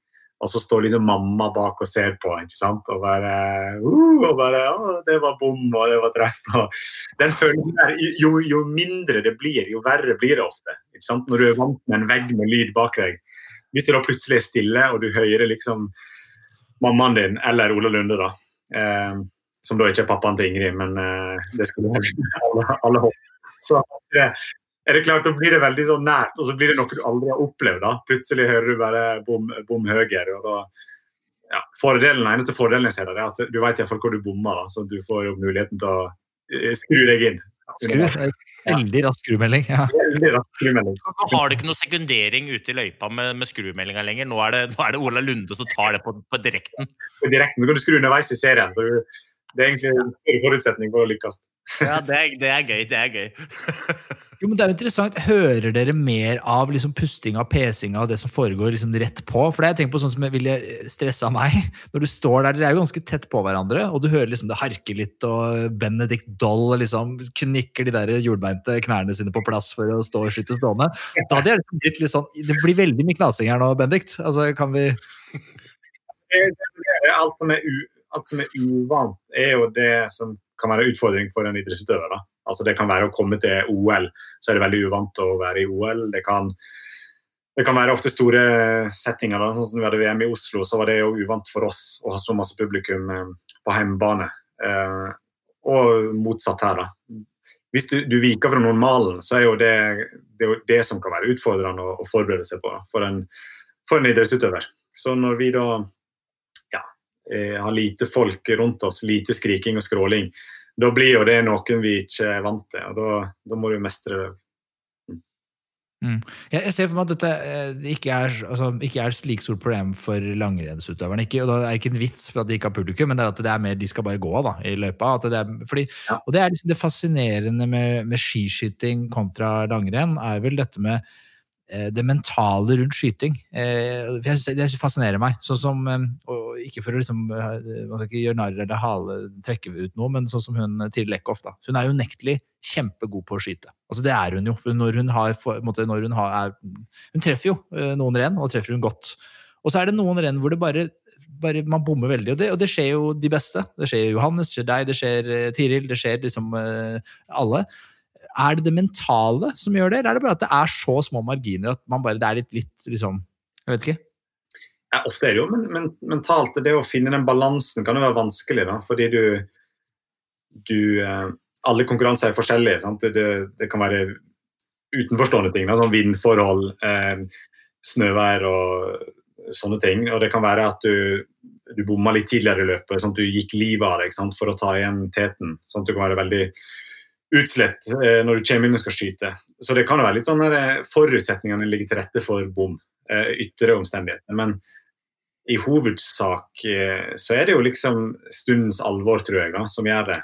Og så står liksom mamma bak og ser på, ikke sant? og bare, uh, og bare å, 'Det var bom, og det var treff.' Og den følelsen der, jo, jo mindre det blir, jo verre blir det ofte. ikke sant? Når du er vant med en vegg med lyd bak deg. Hvis det da plutselig er stille, og du hører liksom mammaen din, eller Ola Lunde, da. Eh, som da ikke er pappaen til Ingrid, men eh, det skulle alle, alle håpe. Så det, er det klart, da blir det veldig sånn nært, og så blir det noe du aldri har opplevd. da. Plutselig hører du bare bom, bom høyre. og da ja, fordelen, Den eneste fordelen jeg ser der, er at du vet iallfall hvor du bommer, da, så du får jo muligheten til å eh, skru deg inn. Skru, veldig rask skrumelding. Ja. Nå har du ikke noe sekundering ute i løypa med, med skrumeldinga lenger. Nå er, det, nå er det Ola Lunde som tar det på, på direkten. På direkten så kan du skru underveis i serien. så Det er egentlig en forutsetning for å lykkes. Ja, det er, det er gøy. Det er gøy. Jo, men det er jo interessant. Hører dere mer av liksom pustinga, pesinga og det som foregår liksom rett på? For det har jeg tenkt på sånn som jeg ville stressa meg. Når du står der, Dere er jo ganske tett på hverandre, og du hører liksom det harker litt, og Benedict Doll liksom knikker de der hjulbeinte knærne sine på plass for å stå og skyte stående. Da hadde jeg liksom blitt litt sånn Det blir veldig mye knasing her nå, Benedict. Altså, kan vi alt, som er u, alt som er uvant, er jo det som kan være en utfordring for en idrettsutøver. Altså Det kan være å komme til OL, så er det veldig uvant å være i OL. Det kan, det kan være ofte store settinger. da, sånn som vi hadde VM i Oslo, så var det jo uvant for oss å ha så masse publikum eh, på hjemmebane. Eh, og motsatt her, da. Hvis du, du viker fra normalen, så er jo det, det jo det som kan være utfordrende å, å forberede seg på for en, for en idrettsutøver. Så når vi da har lite folk rundt oss, lite skriking og skråling, da blir jo det noen vi ikke er vant til. og Da, da må du mestre det. Mm. Jeg, ser for meg at dette eh, ikke er, altså, ikke er et slik stort problem for langrennsutøverne. Ikke, og da er det ikke en vits for at de ikke har publikum, men det er at det er mer de skal bare gå da, i løypa. Det er, fordi, Ja. Og det er liksom det fascinerende med, med skiskyting kontra langrenn, er vel dette med eh, det mentale rundt skyting. Eh, det fascinerer meg. Sånn som, eh, ikke for å liksom, eh, man skal ikke gjøre narr eller hale, trekke ut noe, men sånn som hun Tiril Eckhoff. Hun er unektelig kjempegod på å skyte. Altså Det er hun jo. for Når hun, har, måte, når hun, har, er, hun treffer jo eh, noen renn, og treffer hun godt. Og så er det noen renn hvor det bare, bare man bommer veldig, og det, og det skjer jo de beste. Det skjer Johannes, det skjer deg, det skjer eh, Tiril, det skjer liksom eh, alle. Er det det mentale som gjør det, eller er det bare at det er så små marginer at man bare, det er litt, litt liksom Jeg vet ikke. Ja, ofte er det jo men, men, mentalt. Det å finne den balansen kan jo være vanskelig, da, fordi du, du eh, Alle konkurranser er forskjellige. Sant? Det, det kan være utenforstående ting, da, som vindforhold, eh, snøvær og sånne ting. Og det kan være at du, du bomma litt tidligere i løpet, sånn at du gikk livet av deg for å ta igjen teten. Sånn at du kan være veldig utslett eh, når du kommer inn og skal skyte. Så det kan jo være litt sånn der, eh, forutsetningene ligger til rette for bom. Eh, ytre omstendigheter. Men i hovedsak så er det jo liksom stundens alvor, tror jeg, da, som gjør det.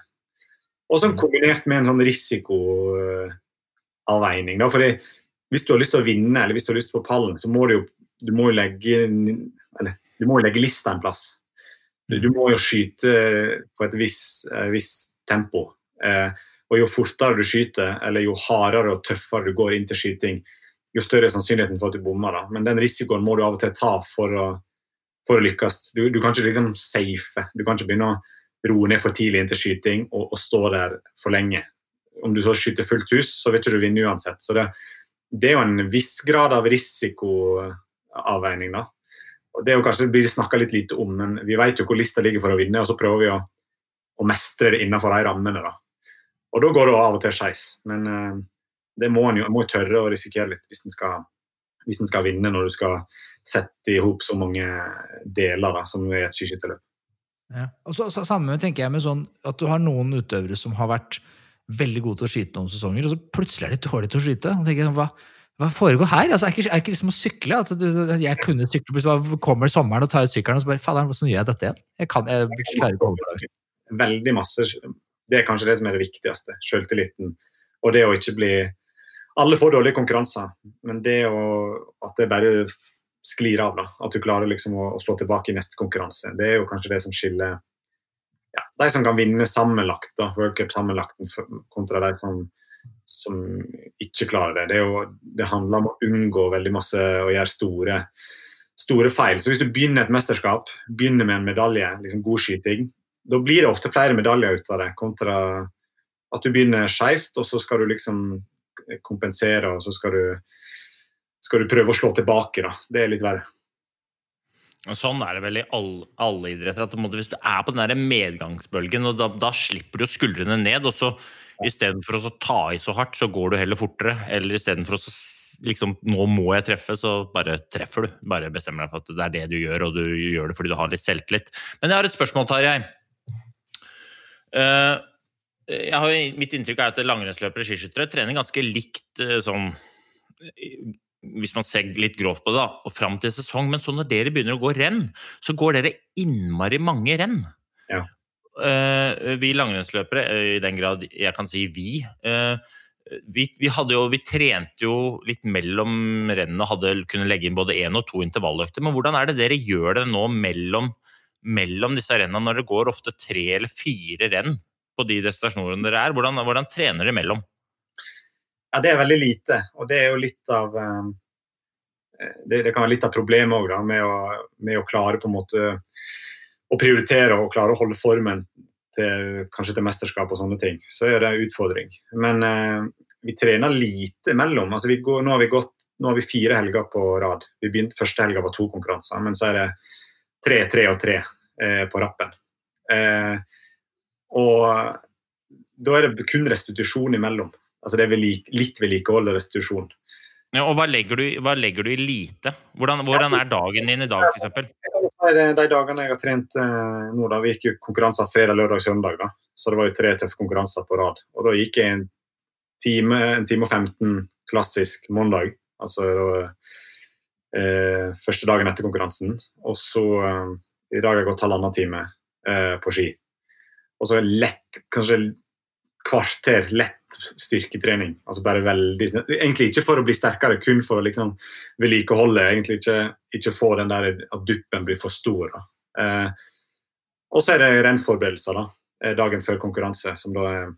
Og sånn kombinert med en sånn risikoavveining. Da, fordi hvis du har lyst til å vinne, eller hvis du har lyst på pallen, så må du jo du må legge, eller, du må legge lista en plass. Du, du må jo skyte på et visst vis tempo. Eh, og jo fortere du skyter, eller jo hardere og tøffere du går inn til skyting, jo større er sannsynligheten for at du bommer. da. Men den risikoen må du av og til ta for å, for å lykkes. Du, du kan ikke liksom safe. Du kan ikke begynne å roe ned for tidlig inn til skyting og, og stå der for lenge. Om du så skyter fullt hus, så vil ikke du vinne uansett. Så det, det er jo en viss grad av risikoavveining, da. Og Det er jo kanskje blir snakka litt lite om, men vi vet jo hvor lista ligger for å vinne, og så prøver vi å, å mestre det innenfor de rammene. da. Og da går det av og til skeis. Men uh, det må en jo må tørre å risikere litt hvis en skal, hvis en skal vinne når du skal sette i hop så mange deler da, som i et skiskytterløp. Ja. Og så, så, samme tenker jeg med sånn at du har noen utøvere som har vært veldig gode til å skyte noen sesonger, og så plutselig er de dårlige til å skyte. Og tenker hva, hva foregår her? Altså, er ikke, er ikke liksom å sykle? Altså, du, jeg kunne sykle, plutselig kommer sommeren og tar ut sykkelen, og så bare fader, hvordan gjør jeg dette igjen? Jeg, kan, jeg klarer ikke. Veldig masse Det er kanskje det som er det viktigste. Selvtilliten. Og det å ikke bli Alle får dårlige konkurranser, men det å, at det bare sklir av, da. At du klarer liksom å, å slå tilbake i neste konkurranse. Det er jo kanskje det som skiller ja, de som kan vinne sammenlagt, da, World Cup sammenlagt, kontra de som, som ikke klarer det. Det, jo, det, handler om å unngå veldig masse og gjøre store, store feil. Så hvis du begynner et mesterskap, begynner med en medalje, liksom god skyting, da blir det ofte flere medaljer ut av det, kontra at du begynner skeivt, og så skal du liksom kompensere, og så skal du, skal du prøve å slå tilbake. da. Det er litt verre. Sånn er det vel i alle, alle idretter. at måte, Hvis du er på den der medgangsbølgen, og da, da slipper du skuldrene ned. og så Istedenfor å ta i så hardt, så går du heller fortere. Eller istedenfor å liksom Nå må jeg treffe, så bare treffer du. Bare bestemmer deg for at det er det du gjør, og du gjør det fordi du har litt selvtillit. Men jeg har et spørsmål, Tarjei. Uh, jeg har, mitt inntrykk er at langrennsløpere og skiskyttere trener ganske likt uh, sånn hvis man ser litt grovt på det, da, og fram til sesong. Men så når dere begynner å gå renn, så går dere innmari mange renn. Ja. Uh, vi langrennsløpere, uh, i den grad jeg kan si vi, uh, vi, vi, jo, vi, trente jo litt mellom rennene og hadde kunne legge inn både én og to intervalløkter. Men hvordan er det dere gjør det nå mellom, mellom disse arenaene, når det går ofte tre eller fire renn på de destinasjonene dere er? Hvordan, hvordan trener dere mellom? Ja, Det er veldig lite. Og det er jo litt av det, det kan være litt av problemet òg, med, med å klare på en måte å prioritere og klare å holde formen til kanskje til mesterskap og sånne ting. Så er det en utfordring. Men eh, vi trener lite mellom. Altså, går, nå, har vi gått, nå har vi fire helger på rad. Vi begynte, Første helga var to konkurranser, men så er det tre, tre og tre eh, på rappen. Eh, og da er det kun restitusjon imellom. Altså det er litt vedlikehold og restitusjon. Ja, og hva legger, du, hva legger du i lite? Hvordan, hvordan er dagen din i dag, f.eks.? De, de dagene jeg har trent eh, nå, da vi gikk jo konkurranser fredag, lørdag, søndag. da. Så det var jo tre tøffe konkurranser på rad. Og da gikk jeg en time, en time og 15 klassisk mandag. Altså da, eh, første dagen etter konkurransen. Og så eh, i dag har jeg gått halvannen time eh, på ski. Og så lett, kanskje kvarter lett styrketrening. Altså bare veldig, Egentlig ikke for å bli sterkere, kun for å liksom vedlikeholde. Egentlig ikke, ikke få den der at duppen blir for stor. da. Eh, og så er det rennforberedelser da, eh, dagen før konkurranse, som da,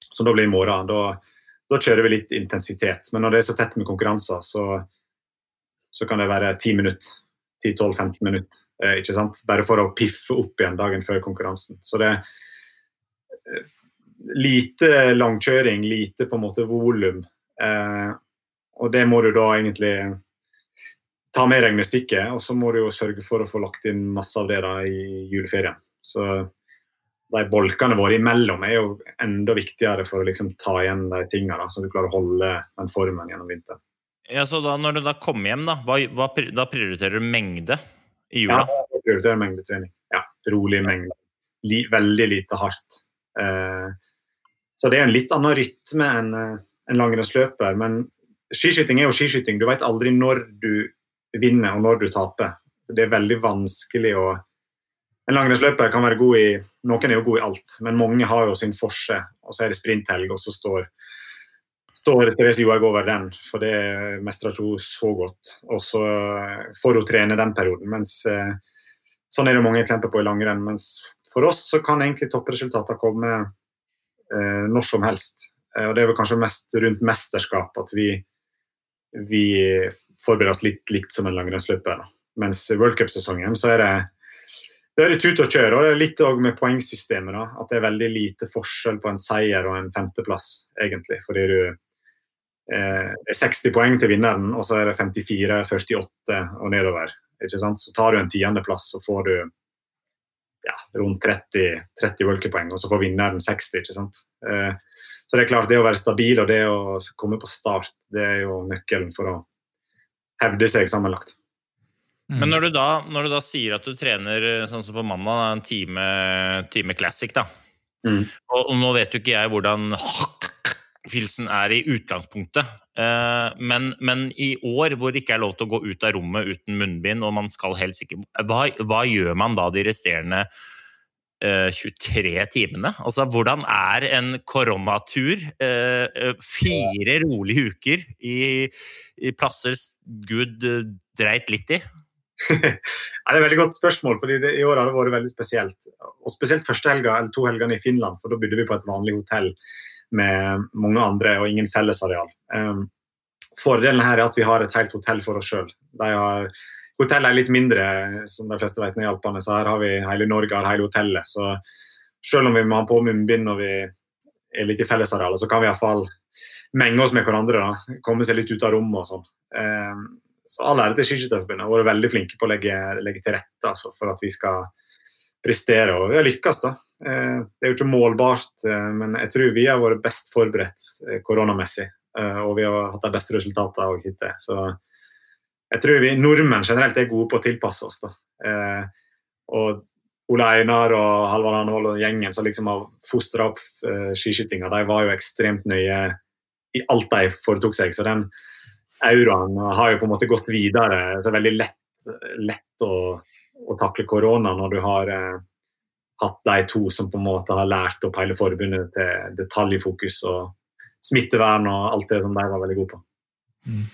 som da blir i morgen. Da, da, kjører vi litt intensitet. Men når det er så tett med konkurranser, så, så kan det være 10 minutter. 10-12-15 minutter. Eh, ikke sant? Bare for å piffe opp igjen dagen før konkurransen. Så det er lite langkjøring, lite på en måte volum. Eh, og det må du da egentlig ta med regnestykket, og så må du jo sørge for å få lagt inn masse av det da i juleferien. Så de bolkene våre imellom er jo enda viktigere for å liksom ta igjen de tingene, da, så du klarer å holde den formen gjennom vinteren. Ja, så da, Når du da kommer hjem, da, hva, hva, da prioriterer du mengde i jula? Ja, jeg prioriterer mengdetrening. Ja, Rolig mengde. Veldig lite hardt. Eh, så det er en litt annen rytme enn eh, en langrennsløper. Men skiskyting er jo skiskyting. Du vet aldri når du vinner og når du taper. Det er veldig vanskelig å En langrennsløper kan være god i Noen er jo god i alt, men mange har jo sin forse. Og så er det sprinthelg, og så står, står Therese Johaug over den, for det mestrer hun så godt. Og så får hun trene den perioden. mens eh, Sånn er det mange eksempler på i langrenn. Mens for oss så kan egentlig toppresultatene komme eh, når som helst. Eh, og Det er vel kanskje mest rundt mesterskap at vi, vi forbereder oss litt likt som en langrennsløper. Mens worldcupsesongen så er det det er tut og kjør. og det er Litt med poengsystemet. da, At det er veldig lite forskjell på en seier og en femteplass, egentlig. Fordi du 60 poeng til vinneren, og så er det 54, 48 og nedover. ikke sant? Så tar du en tiendeplass, så får du ja, rundt 30, 30 worldcuppoeng, og så får vinneren 60. ikke sant? Eh, så det er klart, det å være stabil og det å komme på start, det er jo nøkkelen for å hevde seg sammenlagt. Mm. Men når du, da, når du, da, sier at du trener sånn som på mandag, en time, time classic, da. Mm. Og, og, nå vet jo ikke jeg hvordan Filsen er i utgangspunktet. Eh, men, men, i år hvor det ikke er lov til å gå ut av rommet uten munnbind, og man skal helst ikke Hva, hva gjør man da de resterende 23 eh, timene? Altså, hvordan er en koronatur? Uh, fire rolige uker i, i plasser Gud dreit litt i? det er et veldig godt spørsmål, fordi det, i år har det vært veldig spesielt. Og Spesielt første helga, eller to helgene i Finland, for da bodde vi på et vanlig hotell med mange andre og ingen fellesareal. Um, fordelen her er at vi har et helt hotell for oss sjøl. Hotellet er litt mindre, som de fleste vet, i Alpene, så her har vi hele Norge har hele hotellet. Så selv om vi må ha på munnbind når vi er litt i fellesarealet, så kan vi iallfall menge oss med hverandre. da, Komme seg litt ut av rommet og sånn. Um, så all ære til Skiskytterforbundet. Har vært veldig flinke på å legge, legge til rette altså, for at vi skal prestere. Og vi har lykkes, da. Eh, det er jo ikke målbart, eh, men jeg tror vi har vært best forberedt eh, koronamessig. Og vi har hatt de beste resultatene hittil. Så jeg tror vi nordmenn generelt er gode på å tilpasse oss. da. Og Ole Einar og Halvard Anhold og gjengen som liksom har fostra opp skiskytinga, de var jo ekstremt nøye i alt de foretok seg. Så den euroen har jo på en måte gått videre. Så det er veldig lett, lett å, å takle korona når du har hatt de to som på en måte har lært opp hele forbundet til detaljfokus og smittevern og alt det som de var veldig gode på. Mm.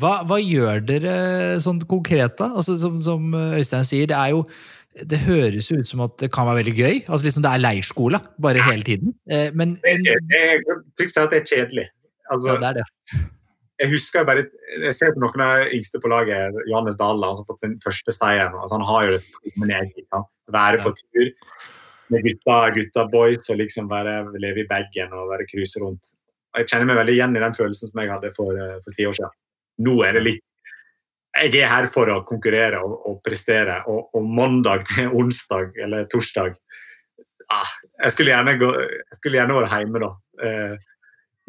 Hva, hva, gjør dere sånn konkret, da? Altså, som, som, Øystein sier, det er jo det høres ut som at det kan være veldig gøy. altså liksom Det er leirskole bare hele tiden. Eh, men, jeg, jeg, jeg, jeg er si at det er jeg husker bare, jeg ser på noen av de yngste på laget, Johannes Dahle, som har fått sin første seier. Altså, han har jo det med ned, Være på tur med gutta, gutta boys og liksom bare leve i bagen og bare cruise rundt. Og jeg kjenner meg veldig igjen i den følelsen som jeg hadde for, for ti år siden. Nå er det litt Jeg er her for å konkurrere og, og prestere, og, og, mandag til onsdag eller torsdag ah, jeg, skulle gå, jeg skulle gjerne vært hjemme da. Eh,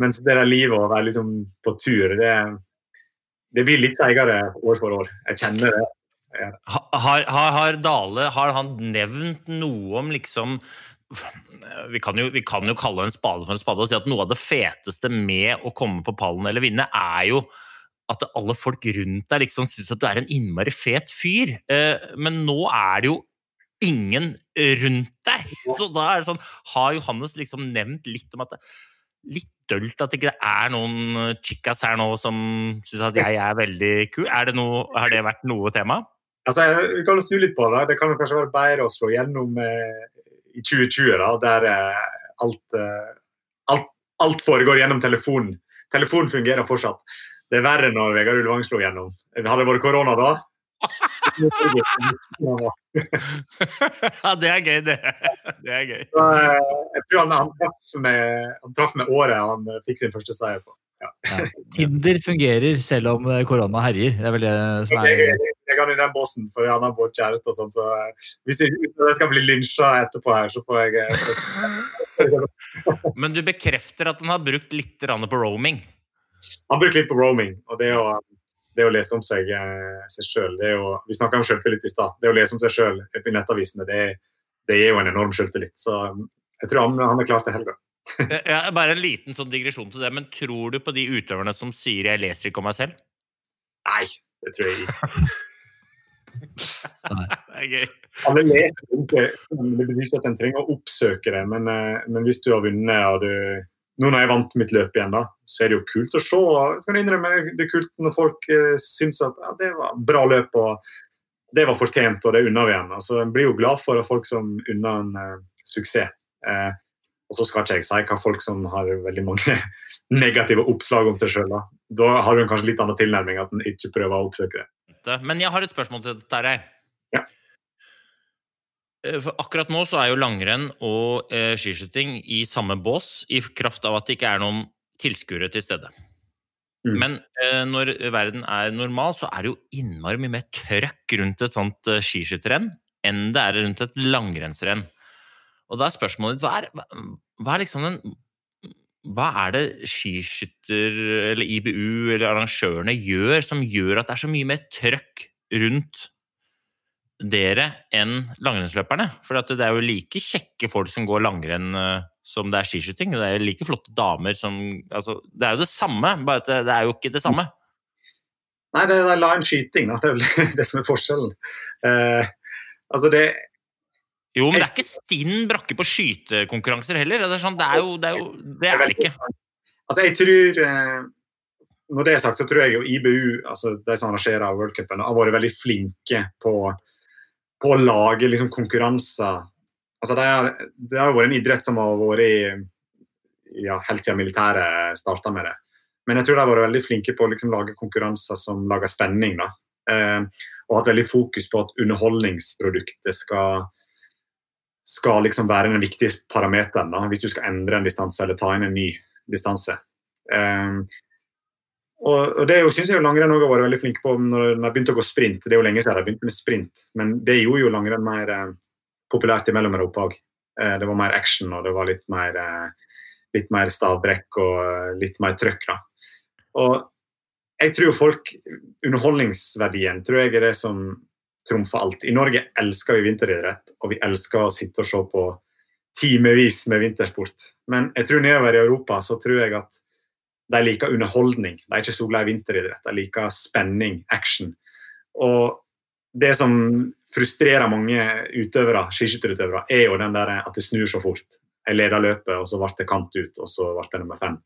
mens det der livet å være liksom på tur, det, det blir litt seigere år for år. Jeg kjenner det. Ha- Har, har, har Dale har han nevnt noe om liksom vi kan, jo, vi kan jo kalle en spade for en spade og si at noe av det feteste med å komme på pallen eller vinne, er jo at alle folk rundt deg liksom syns at du er en innmari fet fyr. Eh, men nå er det jo ingen rundt deg. Så da er det sånn Har Johannes liksom nevnt litt om at Litt dølt at ikke det er noen chicas her nå som syns at jeg er veldig kul? Er det noe, har det vært noe tema? Altså, Vi kan snu litt på det. Det kan kanskje være bedre å slå gjennom eh, i 2020, da, der eh, alt, eh, alt, alt foregår gjennom telefonen. Telefonen fungerer fortsatt. Det er verre når Vegard Ulvang slo gjennom. Hadde det vært korona da? ja, det er gøy, det. Det er gøy. Så, eh, jeg tror han, han, traff med, han traff med året han eh, fikk sin første seier på. Tinder fungerer selv om eh, korona herjer. Det er vel det som er jeg, jeg kan i den båsen, for han har vår kjæreste og sånn, så hvis jeg, jeg skal bli lynsja etterpå her, så får jeg Men du bekrefter at han har brukt litt på roaming? Han bruker litt på roaming, og det å, det å lese om seg, selv, seg å, Vi snakka om selvtillit i stad. Det å lese om seg sjøl i nettavisene, det, det gir jo en enorm selvtillit. Så jeg tror han, han er klar til helga. Eh, Ja, bare en liten sånn digresjon til det, men tror du på de utøverne som sier 'jeg leser ikke om meg selv'? Nei, det tror jeg ikke. Det er gøy. Alle leser ikke, det betyr ikke at en trenger å oppsøke det. Men, eh, men hvis du har vunnet og du Nå når jeg vant mitt løp igjen, da, så er det jo kult å se. Jeg skal innrømme, det er kult når folk eh, syns at ja, det var bra løp og det var fortjent, og det unner vi igjen. Altså, en blir jo glad for folk som unner en eh, suksess. Eh, og så skal ikke jeg si hva folk som har veldig mange negative oppslag om seg sjøl. Da. da har du kanskje litt annen tilnærming, at en ikke prøver å oppsøke det. Men jeg har et spørsmål til deg, Terje. Ja. Eh, For akkurat nå så er jo langrenn og eh, skiskyting i samme bås, i kraft av at det ikke er noen tilskuere til stede. Mm. Men eh, når verden er normal, så er det jo innmari mye mer trøkk rundt et sånt eh, skiskytterrenn enn det er rundt et langrennsrenn. Og da er spørsmålet ditt hva er, hva er liksom den hva er det skiskytter eller IBU eller arrangørene gjør som gjør at det er så mye mer trøkk rundt dere enn langrennsløperne? For at det er jo like kjekke folk som går langrenn eh, som det er skiskyting. Det er jo like flotte damer som altså, Det er jo det samme, bare at det, er jo ikke det samme. Nei, det er line skyting, da. Det er vel det som er forskjellen. Uh, altså, det Jo, men det er ikke stinn brakke på skytekonkurranser heller. Det er, sånn, det er jo Det er, jo, det er det ikke. Altså, jeg tror eh, Når det er sagt, så tror jeg jo IBU, altså de som arrangerer World Cupen, har vært veldig flinke på, på å lage liksom, konkurranser. Altså, det, er, det har vært en idrett som har vært i ja, helt siden militæret starta med det. Men jeg tror de har vært veldig flinke på å liksom, lage konkurranser som lager spenning. da. Eh, og hatt veldig fokus på at underholdningsproduktet skal skal liksom være den viktige parameteren hvis du skal endre en distanse eller ta inn en ny distanse. Um, og, og det syns jeg jo langrenn også har vært veldig flinke på når de begynte å gå sprint. Det er jo lenge siden de begynte med sprint, men det gjorde jo langrenn mer eh, populært i Mellom-Europa òg. Eh, det var mer action og det var litt mer, eh, litt mer stavbrekk og eh, litt mer trøkk. da. Og jeg tror jo folk Underholdningsverdien tror jeg er det som trumfer alt. I Norge elsker vi vinteridrett, og vi elsker å sitte og se på timevis med vintersport. Men jeg tror nedover i Europa så tror jeg at de liker underholdning. De er ikke så glad i vinteridrett. De liker spenning, action. Og det som frustrerer mange utøvere, skiskytterutøvere, er jo den der at det snur så fort. Jeg leda løpet, og så ble det kant ut, og så ble det nummer fem.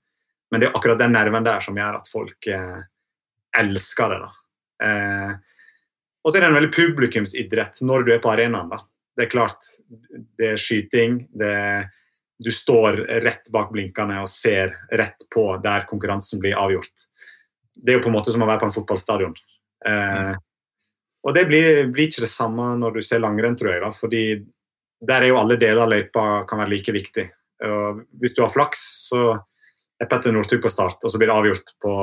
Men det er akkurat den nerven der som gjør at folk eh, elsker det. da. Eh, og så er det en veldig publikumsidrett når du er på arenaen. da. Det er klart, det er skyting. det er du står rett bak blinkene og ser rett på der konkurransen blir avgjort. Det er jo på en måte som å være på en fotballstadion. Eh, og det blir, blir ikke det samme når du ser langrenn, tror jeg. da, fordi der er jo alle deler av løypa kan være like viktig. Og hvis du har flaks, så er Petter Northug på start, og så blir det avgjort på,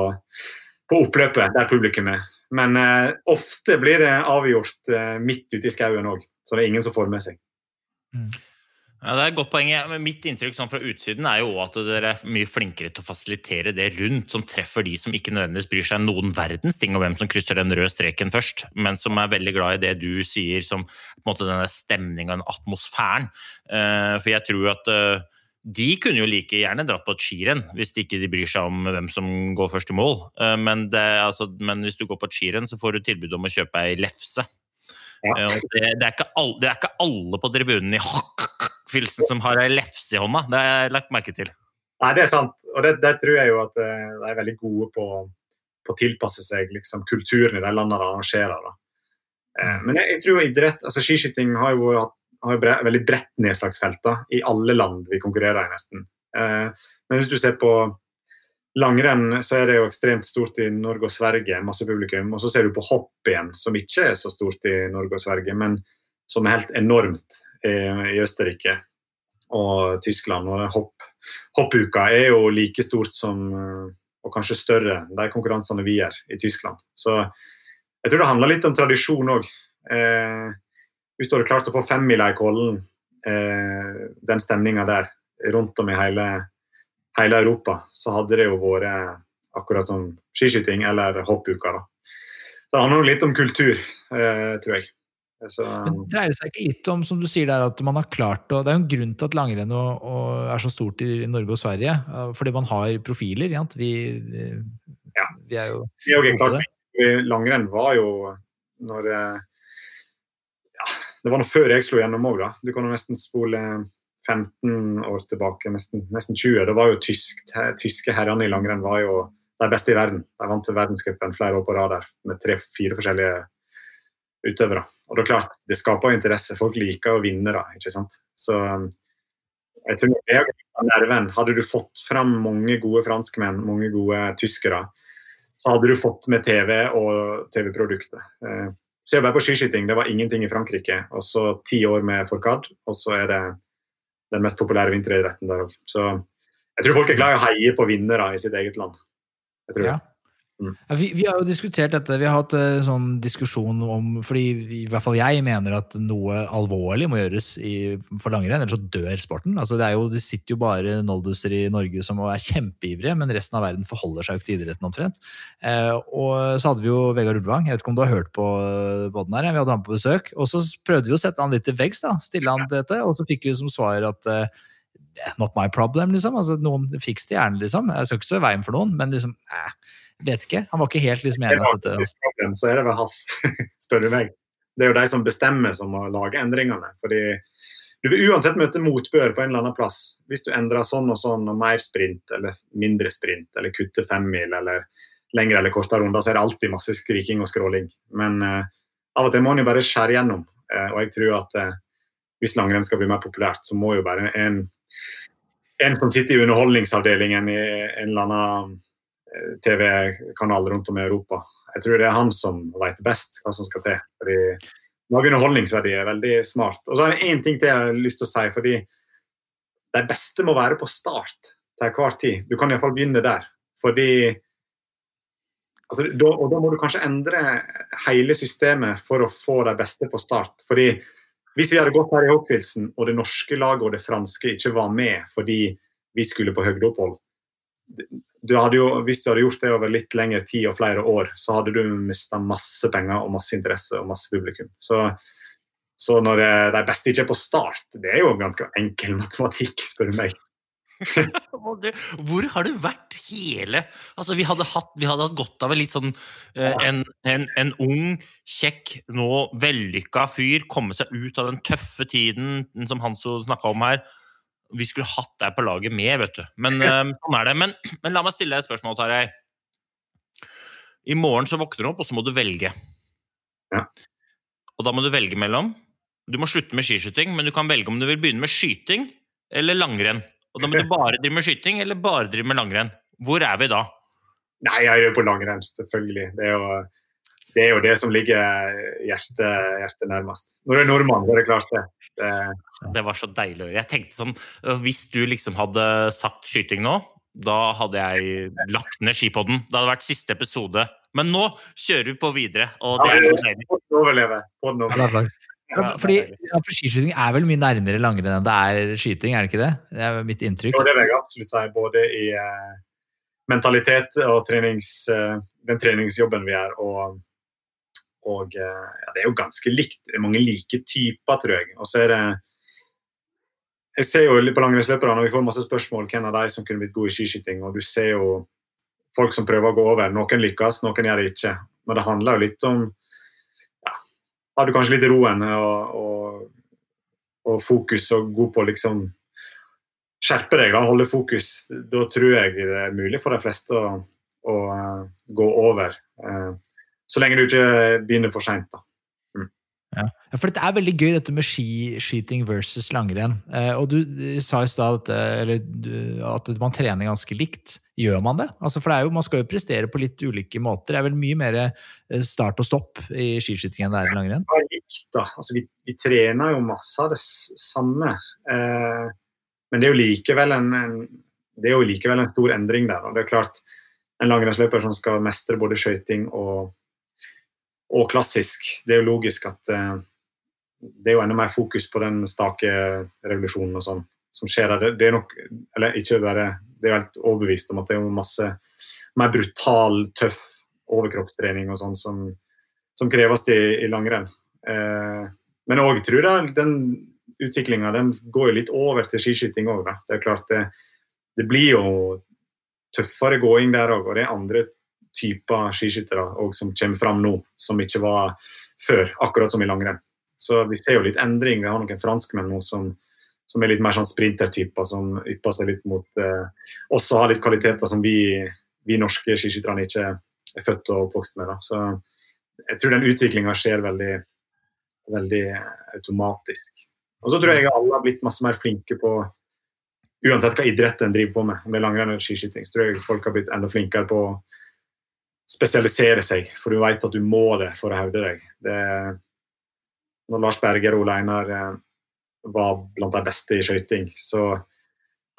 på oppløpet der publikum er. Men eh, ofte blir det avgjort eh, midt ute i skauen òg, så det er ingen som får med seg. Ja, det er et godt poeng. Men mitt inntrykk sånn fra utsiden er jo at dere er mye flinkere til å fasilitere det rundt, som treffer de som ikke nødvendigvis bryr seg noen verdens ting om hvem som krysser den røde streken først, men som er veldig glad i det du sier som på en måte denne stemninga, den atmosfæren. Eh, For jeg tror at eh, de kunne jo like gjerne dratt på et skirenn hvis de ikke bryr seg om hvem som går først i mål. Eh, Men, det, altså, men hvis du går på et skirenn, så får du tilbud om å kjøpe ei lefse. Ja. Det, det, er ikke alle, det er ikke alle på tribunen i Filsen som har ei lefse i hånda. Det har jeg lagt merke til. Nei, det er sant. Og det, det tror jeg jo at eh, de er veldig gode på, på å tilpasse seg liksom, kulturen i de landene de arrangerer. Da. Eh, men jeg, jeg tror idrett, altså skiskyting har jo hatt har bre, veldig bredt nedslagsfelt i alle land vi konkurrerer i, nesten. Eh, men hvis du ser på langrenn, så er det jo ekstremt stort i Norge og Sverige, masse publikum. Og så ser du på hopp igjen, som ikke er så stort i Norge og Sverige, men som er helt enormt i, i Østerrike og Tyskland. Og hopp, hoppuka er jo like stort som, eh, og kanskje større, de konkurransene vi gjør i Tyskland. Så jeg tror det handler litt om tradisjon òg. Eh, hvis du hadde klart å få femmila i Kollen, eh, den stemninga der rundt om i hele, hele Europa, så hadde det jo vært akkurat som skiskyting eller hoppuka. da. Så det handler jo litt om kultur, eh, tror jeg. Så, Men dreier det seg ikke litt om, som du sier der, at man har klart å Det er jo en grunn til at langrenn er så stort i Norge og Sverige. eh, Fordi man har profiler. Ja. Vi, Ja. vi er jo vi er klart, langrenn var jo når eh, ja, Det var nå før jeg slo gjennom òg, da. Du kan jo nesten spole 15 år tilbake, nesten, nesten 20. Det var jo tysk, tyske herrene i langrenn var jo de beste i verden. De vant verdenscupen flere år på rad der med tre-fire forskjellige utøvere. Og det er klart, det skaper interesse. Folk liker å vinne, da. ikke sant? Så um, jeg tror det er nerven. Hadde du fått fram mange gode franskmenn, mange gode tyskere, så hadde du fått med TV og TV-produktet. Eh, Så jeg bare på skiskyting, det var ingenting i Frankrike. Og så ti år med Fourcade, og så er det den mest populære vinteridretten der òg. Så jeg tror folk er glad i å heie på vinnere i sitt eget land. Jeg tror Ja. Mm. Ja, vi, vi har jo diskutert dette. Vi har hatt uh, sånn diskusjon om Fordi i hvert fall jeg mener at noe alvorlig må gjøres i, for langrenn, ellers så dør sporten. Altså det, er jo, det sitter jo bare nolduser i Norge som er kjempeivrige, men resten av verden forholder seg jo ikke til idretten omtrent. Uh, og så hadde vi jo Vegard Ulvang. Jeg vet ikke om du har hørt på eh, båten her? Vi hadde han på besøk. Og så prøvde vi å sette han litt til veggs, da. Stille han til dette. Og så fikk vi som svar at uh, Not my problem, liksom. Altså, noen Fiks det gjerne, liksom. Jeg skal ikke stå i veien for noen, men liksom eh, Vet ikke. Han var ikke helt liksom enig i dette så er det vel hans, spør du meg. Det er jo de som bestemmer som må lage endringene. fordi du vil uansett møte motbør på en eller annen plass. Hvis du endrer sånn og sånn, og mer sprint eller mindre sprint, eller kutter femmil eller lengre eller kortere runder, så er det alltid masse skriking og skråling. Men uh, av og til må en jo bare skjære gjennom. Uh, og jeg tror at uh, hvis langrenn skal bli mer populært, så må jo bare en, en som sitter i underholdningsavdelingen i en eller annen TV-kanal rundt om i Europa. Jeg tror det er han som vet best hva som skal til. Fordi Lage underholdningsverdi er veldig smart. Og så er det én ting til jeg har lyst til å si. fordi De beste må være på start til hver tid. Du kan iallfall begynne der. Fordi altså, da, Og da må du kanskje endre hele systemet for å få de beste på start. Fordi hvis vi hadde gått her i Hockfilsen, og det norske laget og det franske ikke var med fordi vi skulle på høgdeopphold du jo, Hvis du hadde gjort det over litt lengre tid og flere år, så hadde du mista masse penger og masse interesse og masse publikum. Så, så når det, de beste ikke er på start, det er jo ganske enkel matematikk, spør du meg. Hvor har du vært hele Altså, vi hadde hatt, vi hadde hatt godt av en litt sånn eh, en, en, en ung, kjekk, nå vellykka fyr komme seg ut av den tøffe tiden som Hanso snakka om her. Vi skulle hatt deg på laget med, vet du. Men eh, sånn er det. Men, men la meg stille deg et spørsmål, Tarjei. I morgen så våkner du opp, og så må du velge. Ja. Og da må du velge mellom Du må slutte med skiskyting, men du kan velge om du vil begynne med skyting eller langrenn. Og da må du bare drive med skyting eller bare drive med langrenn. Hvor er vi da? Nei, jeg gjør på langrenn, selvfølgelig. Det er jo det, er jo det som ligger hjertet, hjertet nærmest. Når du er nordmann, så er det klart det. det Det var så deilig å høre. Jeg tenkte sånn, øh, Hvis du liksom hadde sagt skyting nå, da hadde jeg lagt ned skipodden. Det hadde vært siste episode. Men nå kjører vi på videre, og det er så deilig. Podden overlever. Podden overlever. flaks. Ja, fordi ja, for Skiskyting er vel mye nærmere langrenn enn det er skyting, er det ikke det? Det er mitt inntrykk. Og det vil jeg absolutt si, både i uh, mentalitet og trenings, uh, den treningsjobben vi gjør. Og, og eh, ja, det er jo ganske likt. Det er mange like typer, tror jeg. Og så er det Jeg ser jo litt på langrennsløpere når vi får masse spørsmål hvem av de som kunne blitt gode i skiskyting. Og du ser jo folk som prøver å gå over. Noen lykkes, noen gjør det ikke. Men det handler jo litt om ja, Har du kanskje litt roen og, og, og fokus og god på liksom skjerpe deg, og holde fokus, da tror jeg det er mulig for de fleste å, å uh, gå over. Så lenge du ikke begynner for seint, da. Ja. ja, for det er veldig gøy dette med skiskyting versus langrenn. Eh, og du eh, sa i stad at, at, man trener ganske likt. Gjør man det? Altså, for det er jo, man skal jo prestere på litt ulike måter. Det er vel mye mer eh, start og stopp i skiskyting enn det er i langrenn? Ja, likt, da. Altså, vi, vi, trener jo masse av det samme. Eh, men det er jo likevel en, en, det er jo likevel en stor endring der. Og det er klart, en langrennsløper som skal mestre både skøyting og og klassisk. Det er jo logisk at uh, det er jo enda mer fokus på den stake revolusjonen og sånn som skjer der. Det, er nok Eller ikke bare Det er helt overbevist om at det er masse mer brutal, tøff overkroppstrening og sånn som, som, kreves i, i langrenn. Uh, men òg tror jeg den utviklinga går jo litt over til skiskyting òg. Det er klart det, det blir jo tøffere gåing der òg, og det er andre typer skiskyttere som kommer fram nå, som ikke var før, akkurat som i langrenn. Så vi ser jo litt endring. Vi har noen franskmenn nå som, som er litt mer sånn sprintertyper, som ypper seg litt mot eh, Også har litt kvaliteter som vi, vi norske skiskytterne ikke er født og oppvokst med. Da. Så jeg tror den utviklinga skjer veldig, veldig automatisk. Og så tror jeg alle har blitt masse mer flinke på Uansett hva idrett en driver på med, med langrenn eller skiskyting, så tror jeg folk har blitt enda flinkere på spesialisere seg, for du vet at du må det for å hevde deg. Det, når Lars Berger og Ole Einar eh, var blant de beste i skøyting, så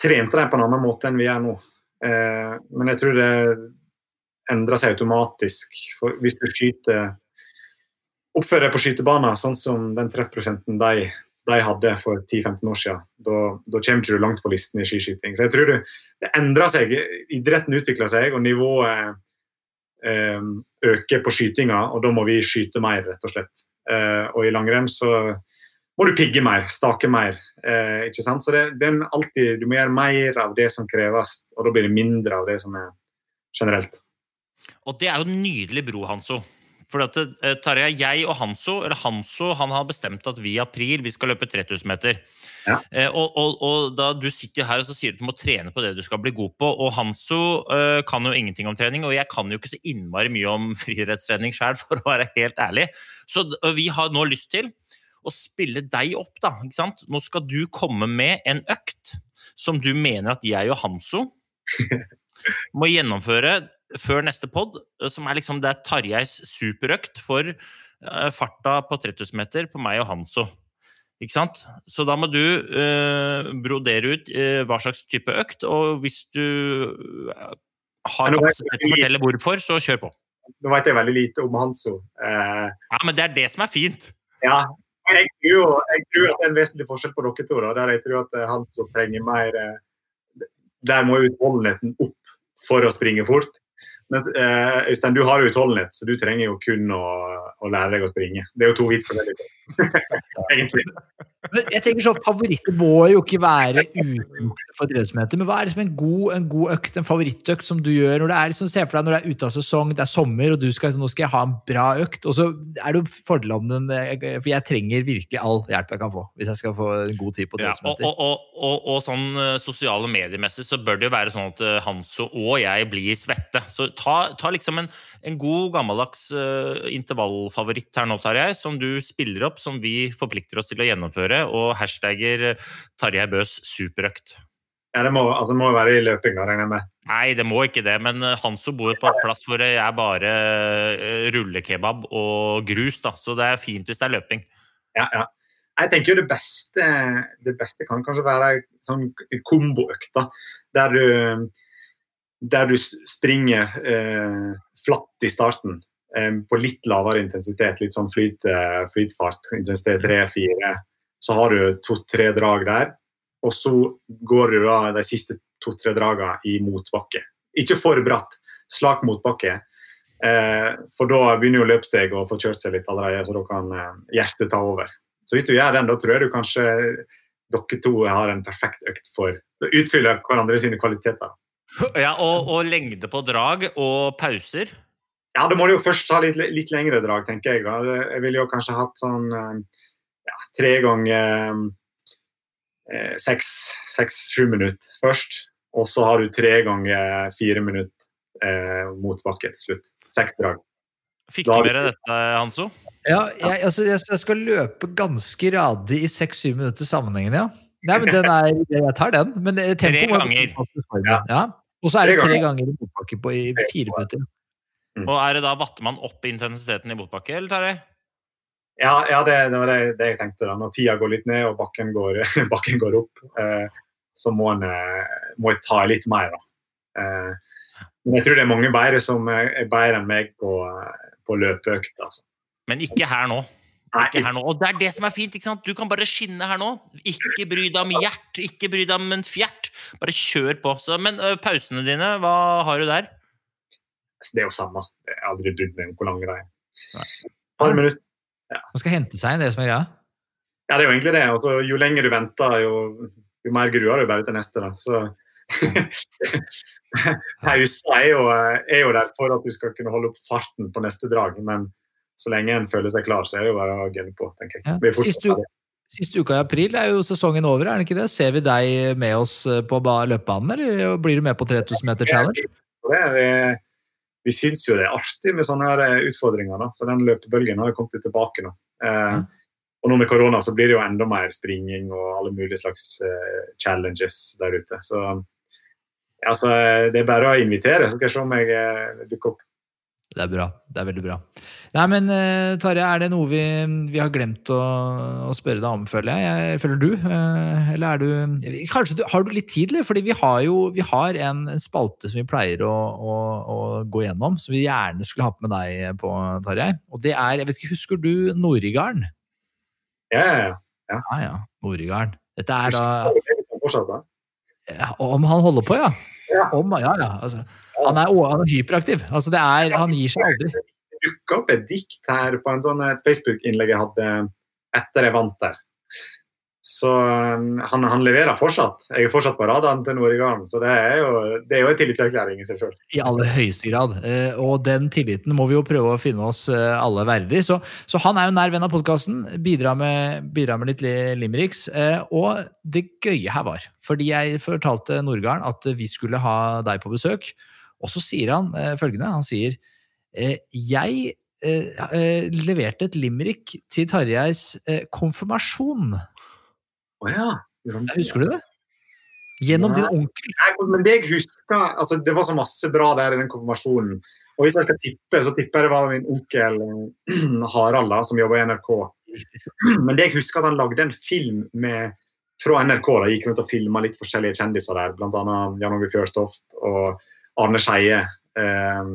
trente de på en annen måte enn vi gjør nå. Eh, men jeg tror det endrer seg automatisk. For hvis du skyter oppfører deg på skytebanen sånn som den treffprosenten de, de hadde for 10-15 år siden, da, da kommer ikke du langt på listen i skiskyting. Så jeg tror det, det endrer seg. Idretten utvikler seg, og nivået øke på skytinga, og da må vi skyte mer, rett og slett. Eh, og i langrenn så må du pigge mer, stake mer. Eh, ikke sant? Så det, det er alltid, du må gjøre mer av det som kreves, og da blir det mindre av det som er generelt. Og det er jo en nydelig bro, Hanso. For at, Tarjei, jeg og Hanso eller Hanso han har bestemt at vi i april vi skal løpe 3000 meter. Ja. Uh, og, og, og, da Du sitter her og så sier du at du må trene på det du skal bli god på. Og Hanso uh, kan jo ingenting om trening, og jeg kan jo ikke så innmari mye om friidrettstrening sjøl, for å være helt ærlig. Så vi har nå lyst til å spille deg opp, da. ikke sant? Nå skal du komme med en økt som du mener at jeg og Hanso må gjennomføre før neste pod, eh, som er liksom det er Tarjeis superøkt for uh, farta på 3000 meter på meg og Hanso. Ikke sant? Så da må du uh, brodere ut uh, hva slags type økt, og hvis du har kapasitet til å fortelle hvorfor, så kjør på. Nå vet jeg veldig lite om Hanso. ja, men det er det som er fint. Ja, jeg tror, jeg tror at det er en vesentlig forskjell på dere to. Da, der jeg tror at Hanso trenger mer Der må utholdenheten opp for å springe fort. Men eh, Øystein, du har jo utholdenhet, så du trenger jo kun å, å lære deg å springe. Det er jo to vidt forskjellige deg. egentlig. Men jeg tenker sånn, Favoritter må jo ikke være utenfor for idrettsmøter. Men hva er liksom en god, en god økt, en favorittøkt som du gjør når det er liksom, se for deg når det er ute av sesong, det er sommer, og du skal nå skal jeg ha en bra økt. Og så er det jo fordelen den For jeg trenger virkelig all hjelp jeg kan få hvis jeg skal få en god tid på idrettsmøter. Ja, og, og, og, og, sånn eh, sosiale mediemessig så bør det jo være sånn at eh, Hanso og jeg blir svette. Så ta, ta liksom en, en, god, gammeldags uh, intervallfavoritt her nå, Tarjei, som du spiller opp, som vi forplikter oss til å gjennomføre og hashtagger Tarjei Bøs superøkt. Ja, Det må, altså, være i løping, da, regner jeg med? Nei, det må ikke det. Men eh, Hanso bor på en plass hvor det er bare eh, rullekebab og grus, da. Så det er fint hvis det er løping. Ja, ja. Jeg tenker jo det beste, det beste kan kanskje være sånn komboøkt, der du, der du springer eh, flatt i starten eh, på litt lavere intensitet, litt sånn flyt, eh, flytfart, intensitet 3-4, så har du to-tre drag der. Og så går du da de siste to-tre dragene i motbakke. Ikke for bratt, slak motbakke. Eh, for da begynner jo løpssteget å få kjørt seg litt allerede, så da kan eh, hjertet ta over. Så hvis du gjør den, da tror jeg du kanskje dere to har en perfekt økt for å utfylle hverandre sine kvaliteter. Ja, og, og lengde på drag og pauser. Ja, da må du jo først ta litt, litt lengre drag, tenker jeg. da. Jeg ville jo kanskje hatt sånn eh, ja, tre ganger eh, seks, seks-sju minutter først. Og så har du tre ganger fire minutter eh, motbakke til slutt. Seks drag. Fikk du med deg dette, Hanso? Ja, jeg, altså, jeg skal løpe ganske radig i seks-syv minutter sammenhengende, ja. Nei, men den er, jeg tar den. Men tempoet Tre ganger. Ja. Og så er det Tre ganger. i motbakke på i fire minutter. Mm. Og er det da vatter man opp intensiteten i motbakke, eller tar Tarjei? Ja, ja det, det var det, det jeg tenkte. da. Når tida går litt ned og bakken går, bakken går opp, eh, så må, en, eh, må jeg ta litt mer. da. Eh, men jeg tror det er mange bedre som er er bedre enn meg på, eh, på løpeøkt. altså. Men ikke her nå. Ikke her nå. Og det er det som er fint. ikke sant? Du kan bare skinne her nå. Ikke bry deg om hjert, ikke bry deg om en fjert. Bare kjør på. Så, men ø, pausene dine, hva har du der? det er jo samme. Jeg har aldri brydd meg om hvor lang det er. Et par minutter. Man skal hente seg inn, det som er greia. Ja, det er jo egentlig det. Altså, jo lenger du venter, jo, jo mer gruer du bare til neste. da. Så Pauser er, jo- er jo der for at du skal kunne holde opp farten på neste drag, men så lenge en føler seg klar, så er det jo bare å gunne på, tenker jeg. Ja. Vi Siste, siste uka i april er jo sesongen over, er det ikke det? Ser vi deg med oss eh, på løpebanen, eller blir du med på 3000 meter challenge? Det, det, vi syns jo det er artig med sånne her eh, utfordringer, da. så den løpebølgen har jo kommet litt tilbake nå. Eh, og nå med korona så blir det jo enda mer springing og alle mulige slags eh, challenges der ute. Så altså, eh, det er bare å invitere, så skal jeg se om jeg eh, dukker opp. Det er bra. Det er veldig bra. Nei, men eh, Tarjei, er det noe vi, vi har glemt å, å spørre deg om, føler jeg? jeg føler du? Eh, Eller er du Kanskje du, har du litt tid, eller? Fordi vi har jo vi har en, en spalte som vi pleier å, å, å gå gjennom, som vi gjerne skulle hatt med deg på, Tarjei. Og det er Jeg vet ikke, husker du Norigarden? Ja, ja, ja. Ja ja, Norigarden. Dette er da Det er da. ja, Om han holder på, ja. Ja. Om, ja, ja. Altså, han, er, han er hyperaktiv. Altså, det er, han gir seg aldri. Det dukka opp et dikt her på en sånn, et Facebook-innlegg jeg hadde etter jeg vant der. Så um, han, han leverer fortsatt. Jeg er fortsatt på radaren til Norigarden, så det er jo, det er jo en tillitserklæring i seg sjøl. I aller høyeste grad. Eh, Og den tilliten må vi jo prøve å finne oss eh, alle verdig. Så, så han er jo nær venn av podkasten. Bidrar, med- bidrar med litt li- limericks. Eh, Og det gøye her var, fordi jeg fortalte Nordgarden at vi skulle ha deg på besøk, og så sier han eh, følgende. Han sier eh, Jeg eh, eh, leverte et limerick til Tarjeis eh, konfirmasjon. Å ja. Husker du det? Gjennom ja. din onkel. Nei, men det jeg husker altså, Det var så masse bra der i den konfirmasjonen. Og hvis jeg skal tippe, så tipper jeg det var min onkel eh, Harald, da, som jobber i NRK. Men det jeg husker at han lagde en film med, fra NRK. da, Gikk rundt og filma litt forskjellige kjendiser der. Bl.a. Jan Åge Fjørtoft og Arne Skeie. Eh,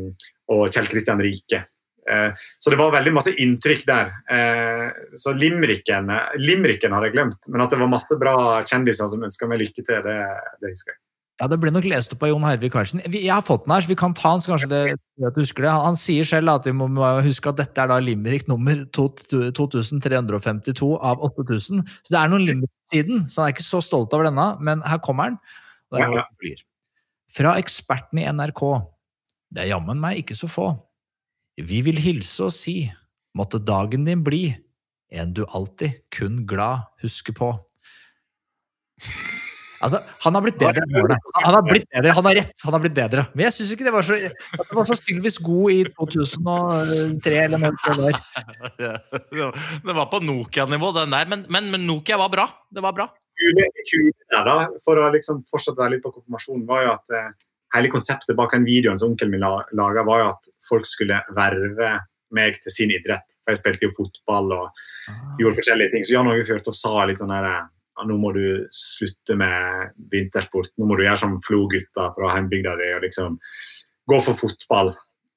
og Kjell Kristian Rike. Eh, så det var veldig masse inntrykk der. Eh, så limericken, limericken har jeg glemt. Men at det var masse bra kjendiser som ønska meg lykke til, det, det husker jeg. Ja, Det ble nok lest opp av Jon Hervik Karlsen. Jeg har fått den her, så vi kan ta den. så kanskje det, at du husker det. Han, sier selv at vi må må huske at dette er da limerick nummer 2352 av 8000. Så det er noen limerick siden, så han er ikke så stolt over denne, men her kommer den. Og det er Ja, ja. Fra ekspertene i NRK. Det er jammen meg ikke så få. Vi vil hilse og si, måtte dagen din bli en du alltid kun glad husker på. Altså, Han har blitt bedre. Han har blitt bedre, han har rett. Han har blitt bedre. Men jeg syns ikke det var så altså, Det var sannsynligvis god i 2003 eller noe sånt. der. Det var på Nokia-nivå, den der. Men, men, men Nokia var bra. Det var bra. Kule, kule der, da, for å liksom fortsatt være litt på konfirmasjonen, var jo at eh, hele konseptet bak den videoen som onkelen min la, laga, var jo at folk skulle verve meg til sin idrett. For jeg spilte jo fotball og gjorde forskjellige ting. Så Jan Åge Fjørtoft sa litt sånn herre Nå må du slutte med vintersport. Nå må du gjøre som Flo-gutta fra hjembygda di og liksom gå for fotball.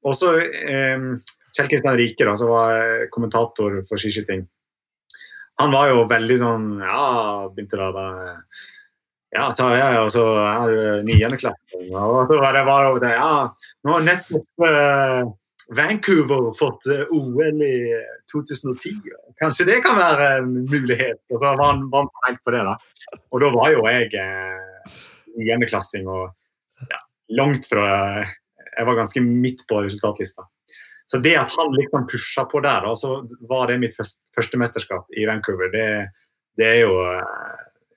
Og så eh, Kjell Kristian Rike, da, som var kommentator for skiskyting. Han var jo veldig sånn Ja, begynte da bare ja, Tarjei, og så er du niendeklassing. Og så var det bare over det. Ja, nå har nettopp uh, Vancouver fått eh, OL i 2010. Kanskje det kan være en mulighet? Og så var han, var helt på det, da. Og da var jo jeg niendeklassing uh, og ja, langt fra Jeg var ganske midt på resultatlista. Så det at han liksom pusha på der, og så var det mitt første, første mesterskap i Vancouver, det, det er jo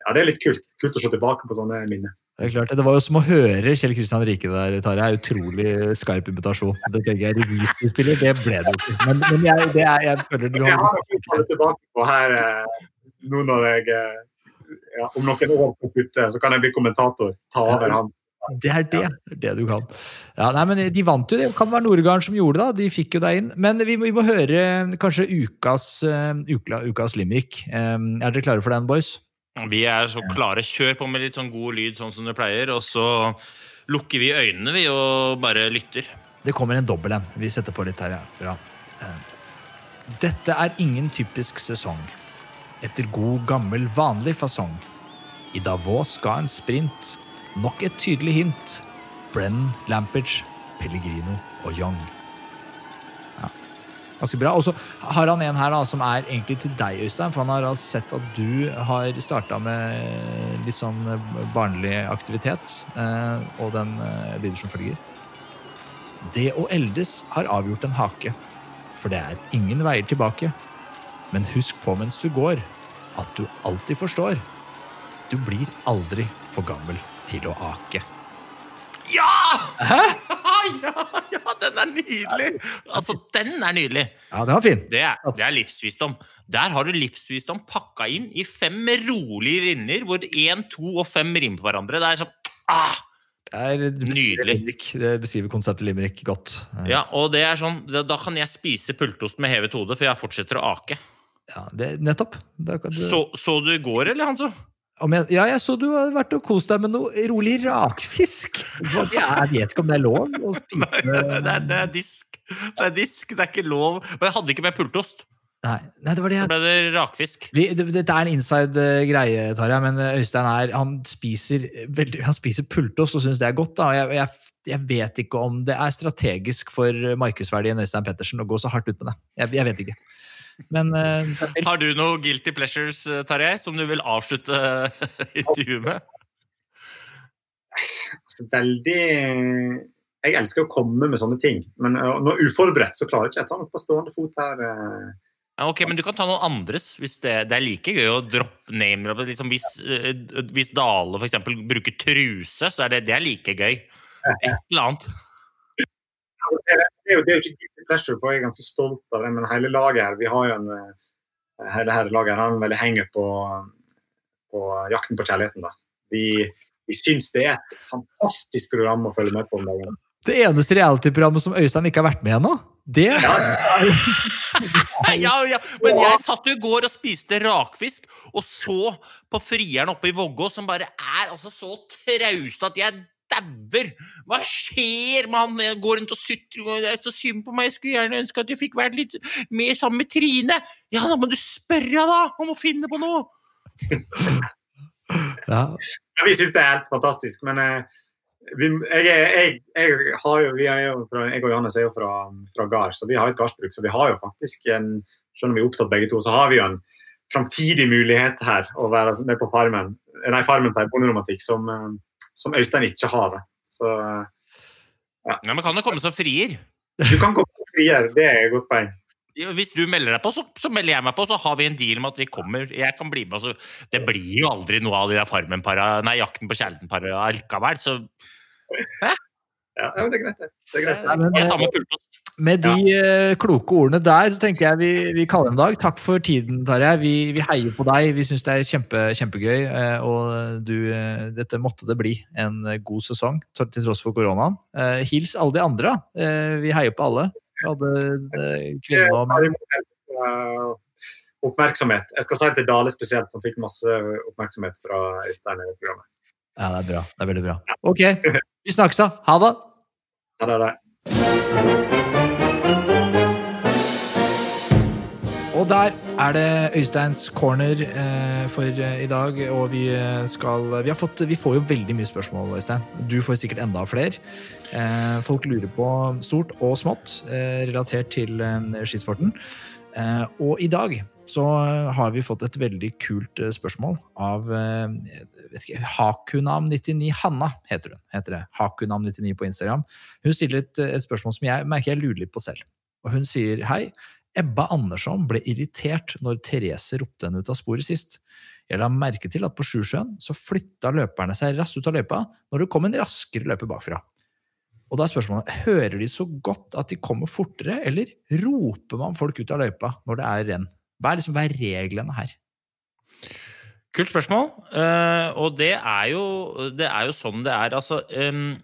ja, det er litt kult. Kult å se tilbake på sånne minner. Det er klart, det var jo som å høre Kjell Kristian Rike der, Tarjei. Utrolig skarp invitasjon. Det tenker jeg revyspiller, det ble det ikke. Men, men jeg, det er, jeg føler du Jeg har har noe å falle tilbake på her eh, nå når jeg eh, ja, Om noen år på putte, så kan jeg bli kommentator. Ta over han. Det er det, det er det du kan. Ja, nei, men De vant jo, det kan være Nordgarden som gjorde det. da, De fikk jo deg inn. Men vi, må- vi må høre kanskje ukas, uh, ukla, ukas limerick. Um, er dere klare for den, boys? Vi er så klare. Kjør på med litt sånn god lyd, sånn som du pleier. Og så lukker vi øynene, vi, og bare lytter. Det kommer en dobbel en. Vi setter på litt her, ja. Bra. Eh, Dette er ingen typisk sesong. Etter god, gammel, vanlig fasong. I Davos ga en sprint. Nok et tydelig hint. Brennan, Lampage, Pellegrino og Young. Ja, Ganske bra. Og så har han en her da, som er egentlig til deg, Øystein. For han har altså sett at du har starta med litt sånn barnlig aktivitet. eh, Og den eh, lyder som følger. Det å eldes har avgjort en hake, for det er ingen veier tilbake. Men husk på mens du går, at du alltid forstår. Du blir aldri for gammel til å ake. Ja! Hæ? ja! Ja, den er nydelig! Altså, den er nydelig! Ja, den var fin. Det er, det er livsvisdom. Der har du livsvisdom pakka inn i fem rolige rinner, hvor én, to og fem rimer på hverandre. Det er sånn ah! Det, er, beskriver limerick. det beskriver konseptet limerick godt. Ja, og det er sånn, da kan jeg spise pultost med hevet hode, for jeg fortsetter å ake. Ja, det, nettopp. Det, det... Så, så du i går, eller, Hanso? Jeg, ja, jeg så du har vært og kost deg med noe rolig rakfisk. Jeg vet ikke om det er lov å spise Det er, det er disk. Det er disk, det er ikke lov. Og jeg hadde ikke med pultost. Nei, nei, det var det jeg ble det rakfisk. Vi, det, dette er en inside eh, greie, Tarjei, men eh, Øystein er, han spiser, veldig, han spiser pultost og syns det er godt. Da. Jeg, jeg, jeg vet ikke om det er strategisk for markedsverdien Øystein Pettersen å gå så hardt ut med det. Jeg, jeg vet ikke. Men eh, spill. Har du noe guilty pleasures, eh, Tarjei, som du vil avslutte intervjuet med? Altså, veldig Jeg elsker å komme med sånne ting, men uh, når uforberedt så klarer jeg ikke jeg ta noe på stående fot her. Uh. Ja, ok, men du kan ta noen andres. hvis Det, det er like gøy å droppe name liksom hvis, eh, hvis Dale eksempel bruker truse, så er det, det er like gøy. Et eller annet. Det er jo, det er jo ikke guilty pleasure, for jeg er ganske stolt av det, men hele laget her Vi har jo en eh, hele her laget her har en veldig henger på, på Jakten på kjærligheten. da. Vi, vi syns det er et fantastisk program å følge med på om dagen. Det eneste reality-programmet som Øystein ikke har vært med i ennå, det Ja, ja, men jeg satt jo i går og spiste rakfisk, og så på frieren oppe i Vågå, som bare er altså så trauste at jeg dauer! Hva skjer med han? Jeg går rundt og sutrer, og det er så synd på meg. Jeg skulle gjerne ønske at jeg fikk vært litt mer sammen med Trine. Ja, da må du spørre, da! om å finne på noe! ja. Ja, vi syns det er helt fantastisk, men eh, vi, jeg, jeg, jeg, har jo, vi er jo fra, jeg og Johannes er jo fra, fra gard, så vi har et gardsbruk. Så vi har jo faktisk en Selv om vi er opptatt begge to, så har vi jo en framtidig mulighet her å være med på Farmen. Nei, Farmen sier bonderomantikk, som, eh, som Øystein ikke har. det. Så ja. Ja, men kan jo komme som frier. du kan komme på frier, det er et godt poeng. Hvis du melder deg på, så, så melder jeg meg på, så har vi en deal med at vi kommer. Jeg kan bli med. Altså, det blir jo aldri noe av de der Farmen-para, nei, Jakten på kjærligheten-para likevel, så Ja, ja, det er greit, det. det er greit. Jeg tar med pultost. Med de ja. kloke ordene der, så tenker jeg vi, vi kaller det en dag. Takk for tiden, Tarjei. Vi, vi heier på deg. Vi syns det er kjempe, kjempegøy. eh, Og du, eh, dette måtte det bli en eh, god sesong, til tross for koronaen. Eh, Hils alle de andre. Eh, Vi heier på alle. Både eh, kvinner og menn. eh, oppmerksomhet. Jeg skal si til Dale spesielt, som fikk masse oppmerksomhet fra Øystein i programmet. Ja, det er bra. Det er veldig bra. Ok, vi snakkes, da. Ha det. Ha det. Og der er det Øysteins corner eh, for eh, i dag. Og vi eh, skal vi, har fått, vi får jo veldig mye spørsmål, Øystein. Du får sikkert enda flere. Eh, folk lurer på stort og smått eh, relatert til eh, skisporten. Og i dag så har vi fått et veldig kult spørsmål av eh, vet ikke, Hakunam99. Hanna heter hun. heter det. Hakunam99 på Instagram. Hun stiller et, et spørsmål som jeg merker jeg lurer litt på selv. Og hun sier hei. Ebba Andersson ble irritert når Therese ropte henne ut av sporet sist. Jeg la merke til at på Sjusjøen så flytta løperne seg raskt ut av løypa når det kom en raskere løper bakfra. Og da er spørsmålet, Hører de så godt at de kommer fortere, eller roper man folk ut av løypa når det er renn? Hva er, liksom, hva er reglene her? Kult spørsmål. Uh, og det er, jo, det er jo sånn det er. Altså, em,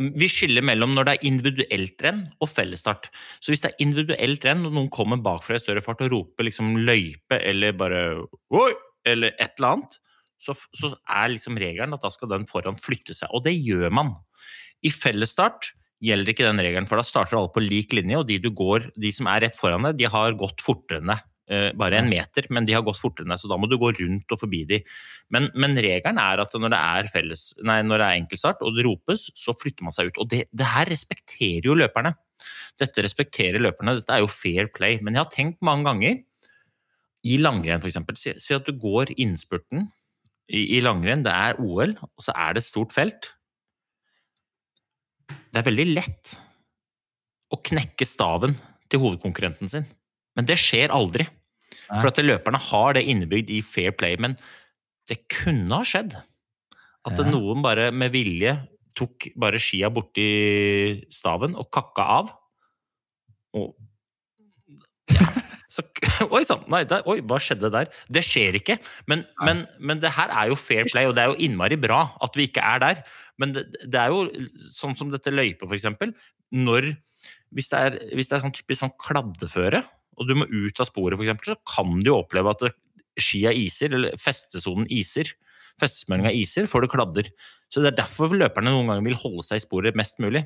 vi skiller mellom når det er individuelt renn og fellesstart. Så hvis det er individuelt renn, og noen kommer bakfra i større fart og roper liksom løype eller bare oi, eller et eller annet, så, så er liksom regelen at da skal den foran flytte seg. Og det gjør man. I fellesstart gjelder ikke den regelen, for da starter alle på lik linje, og de, du går, de som er rett foran deg, de har gått fortere enn deg. Eh, bare en meter, men de har gått fortere enn deg, så da må du gå rundt og forbi de. Men, men regelen er at når det er, felles, nei, når det er enkeltstart og det ropes, så flytter man seg ut. Og det, det her respekterer jo løperne. Dette respekterer løperne, dette er jo fair play. Men jeg har tenkt mange ganger, i langrenn f.eks., si, si at du går innspurten i, i langrenn, det er OL, og så er det et stort felt. Det er veldig lett å knekke staven til hovedkonkurrenten sin, men det skjer aldri. For at løperne har det innebygd i fair play, men det kunne ha skjedd. At Ja. noen bare med vilje tok bare skia borti staven og kakka av. Og ja, så, Oi sann! Nei, der, oi, hva skjedde der? Det skjer ikke. Men, men, men det her er jo fair play, og det er jo innmari bra at vi ikke er der. Men det, det er jo sånn som dette løypet, for eksempel. Når Hvis det er, hvis det er sånn typisk sånn kladdeføre, og du må ut av sporet, eksempel, så kan du oppleve at skia iser, eller festesonen iser. Festesmøringa iser, får du kladder. Så det er derfor løperne noen ganger vil holde seg i sporet mest mulig.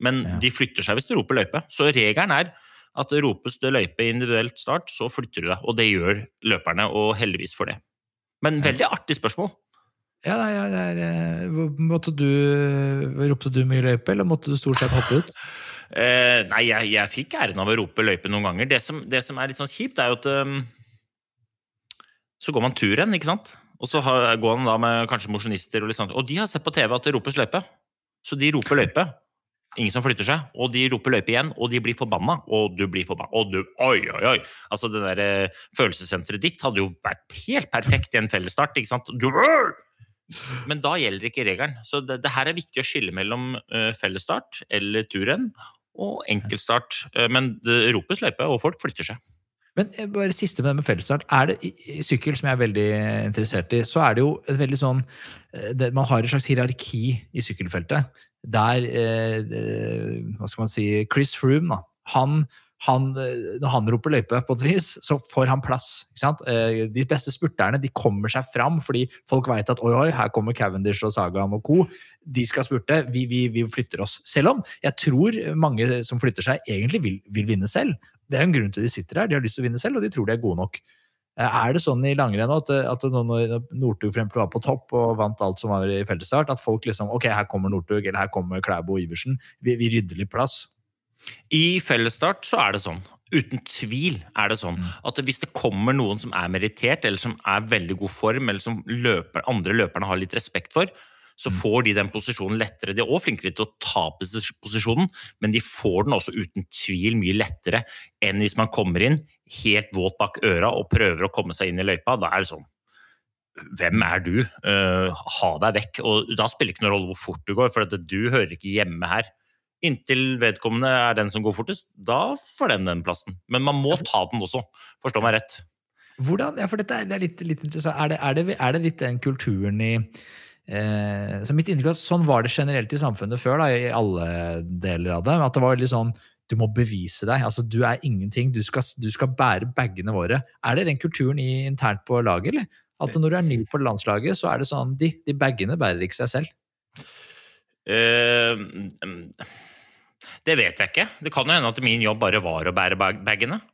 Men Ja. de flytter seg hvis du roper løype. Så regelen er at ropes det løype i individuelt start, så flytter du deg. Og det gjør løperne, og heldigvis for det. Men veldig artig spørsmål. Ja, ja, ja, er, eh, måtte du, Ropte du mye løype, eller måtte du stort sett hoppe ut? Eh, nei, jeg, jeg fikk æren av å rope løype noen ganger. Det som, det som er litt sånn kjipt, er jo at um, Så går man turen, ikke sant? Og så har, går han da med kanskje mosjonister, og, litt sånt, og de har sett på TV at det ropes løype. Så de roper løype. Ingen som flytter seg. Og de roper løype igjen, og de blir forbanna. Og du blir forbanna. Og du Oi, oi, oi! Altså, det der eh, følelsessenteret ditt hadde jo vært helt perfekt i en fellesstart, ikke sant? Du, men da gjelder ikke regelen. Så det, det her er viktig å skille mellom uh, fellesstart eller turrenn og enkeltstart. Eh, men det ropes løype, og folk flytter seg. Men eh, bare siste med det med fellesstart. Er det i, sykkel, som jeg er veldig interessert i, så er det jo et veldig sånn eh, det, Man har et slags hierarki i sykkelfeltet. Der eh, Hva skal man si Chris Froome, da. Han, han, eh, når han roper løype, på et vis, så får han plass. Eh, De beste spurterne de kommer seg fram fordi folk vet at oi, oi, her kommer Cavendish og Sagan og co. De skal spurte. Vi, vi, vi flytter oss. Selv om jeg tror mange som flytter seg, egentlig vil, vil vinne selv. Det er en grunn til de sitter her. De har lyst til å vinne selv, og de tror de er gode nok. Eh, Er det sånn i langrenn at, at nå når Northug var på topp og vant alt som var i fellesstart, at folk liksom Ok, her kommer Northug, eller her kommer Klæbo Iversen. Vi, vi rydder litt plass. I fellesstart så er det sånn. Uten tvil er det sånn at hvis det kommer noen som er merittert, eller som er veldig god form, eller som løper, andre løperne har litt respekt for, så får de den posisjonen lettere. De er også flinkere til å ta posisjonen, men de får den også uten tvil mye lettere enn hvis man kommer inn helt våt bak øra og prøver å komme seg inn i løypa. Da er det sånn Hvem er du? Uh, ha deg vekk. Og da spiller det ikke noen rolle hvor fort du går, for at du hører ikke hjemme her. Inntil vedkommende er den som går fortest, da får den den plassen. Men man må ta den også, forstå meg rett. Hvordan, ja, for dette er, det er litt, litt interessant. Er det, er, det, er det litt den kulturen i eh, så Mitt inntrykk er at sånn var det generelt i samfunnet før, da, i alle deler av det. At det var veldig sånn du må bevise deg. altså Du er ingenting. Du skal, du skal bære bagene våre. Er det den kulturen i, internt på laget, eller? At når du er ny på landslaget, så er det sånn de, de bagene bærer ikke seg selv. Eh, det vet jeg ikke. Det kan jo hende at min jobb bare var å bære bag bagene.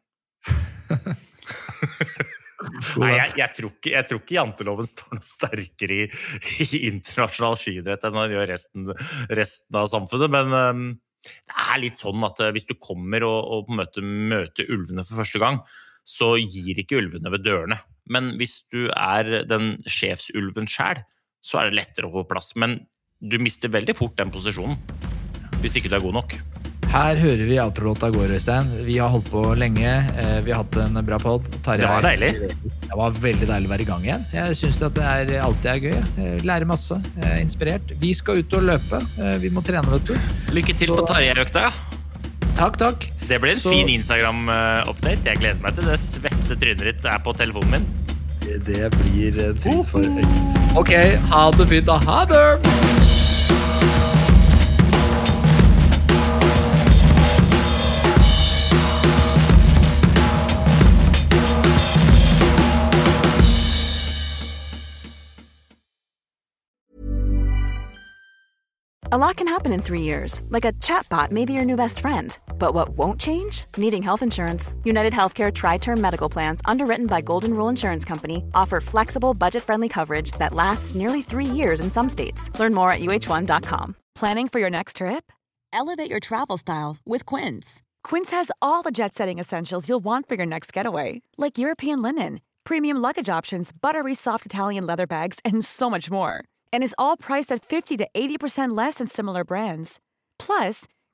Nei, jeg, jeg, tror ikke, jeg tror ikke janteloven står noe sterkere i, i internasjonal skiidrett enn den gjør resten, resten av samfunnet. Men um, det er litt sånn at uh, hvis du kommer og, og måte møter ulvene for første gang, så gir ikke ulvene ved dørene. Men hvis du er den sjefsulven sjæl, så er det lettere å få plass. Men du mister veldig fort den posisjonen hvis ikke du er god nok. Her hører vi outrolåta går, Øystein. Vi har holdt på lenge. eh, Vi har hatt en bra pod. Det var deilig. Det var veldig deilig å være i gang igjen. Jeg syns det er, alltid er gøy. jeg. Lærer masse. Jeg er inspirert. Vi skal ut og løpe. Eh, Vi må trene, vet du. Lykke til på Tarjei-økta. Takk, takk. Det blir en Så- fin Instagram-update. Jeg gleder meg til det. Svette trynet ditt er på telefonen min. Det blir en fryd for Ok, ha det fint, da. Ha det! A lot can happen in three years, like a chatbot may be your new best friend. But what won't change? Needing health insurance. United Healthcare Tri Term Medical Plans, underwritten by Golden Rule Insurance Company, offer flexible, budget friendly coverage that lasts nearly three years in some states. Learn more at uh1.com. Planning for your next trip? Elevate your travel style with Quince. Quince has all the jet setting essentials you'll want for your next getaway, like European linen, premium luggage options, buttery soft Italian leather bags, and so much more. And is all priced at 50 to 80% less than similar brands. Plus,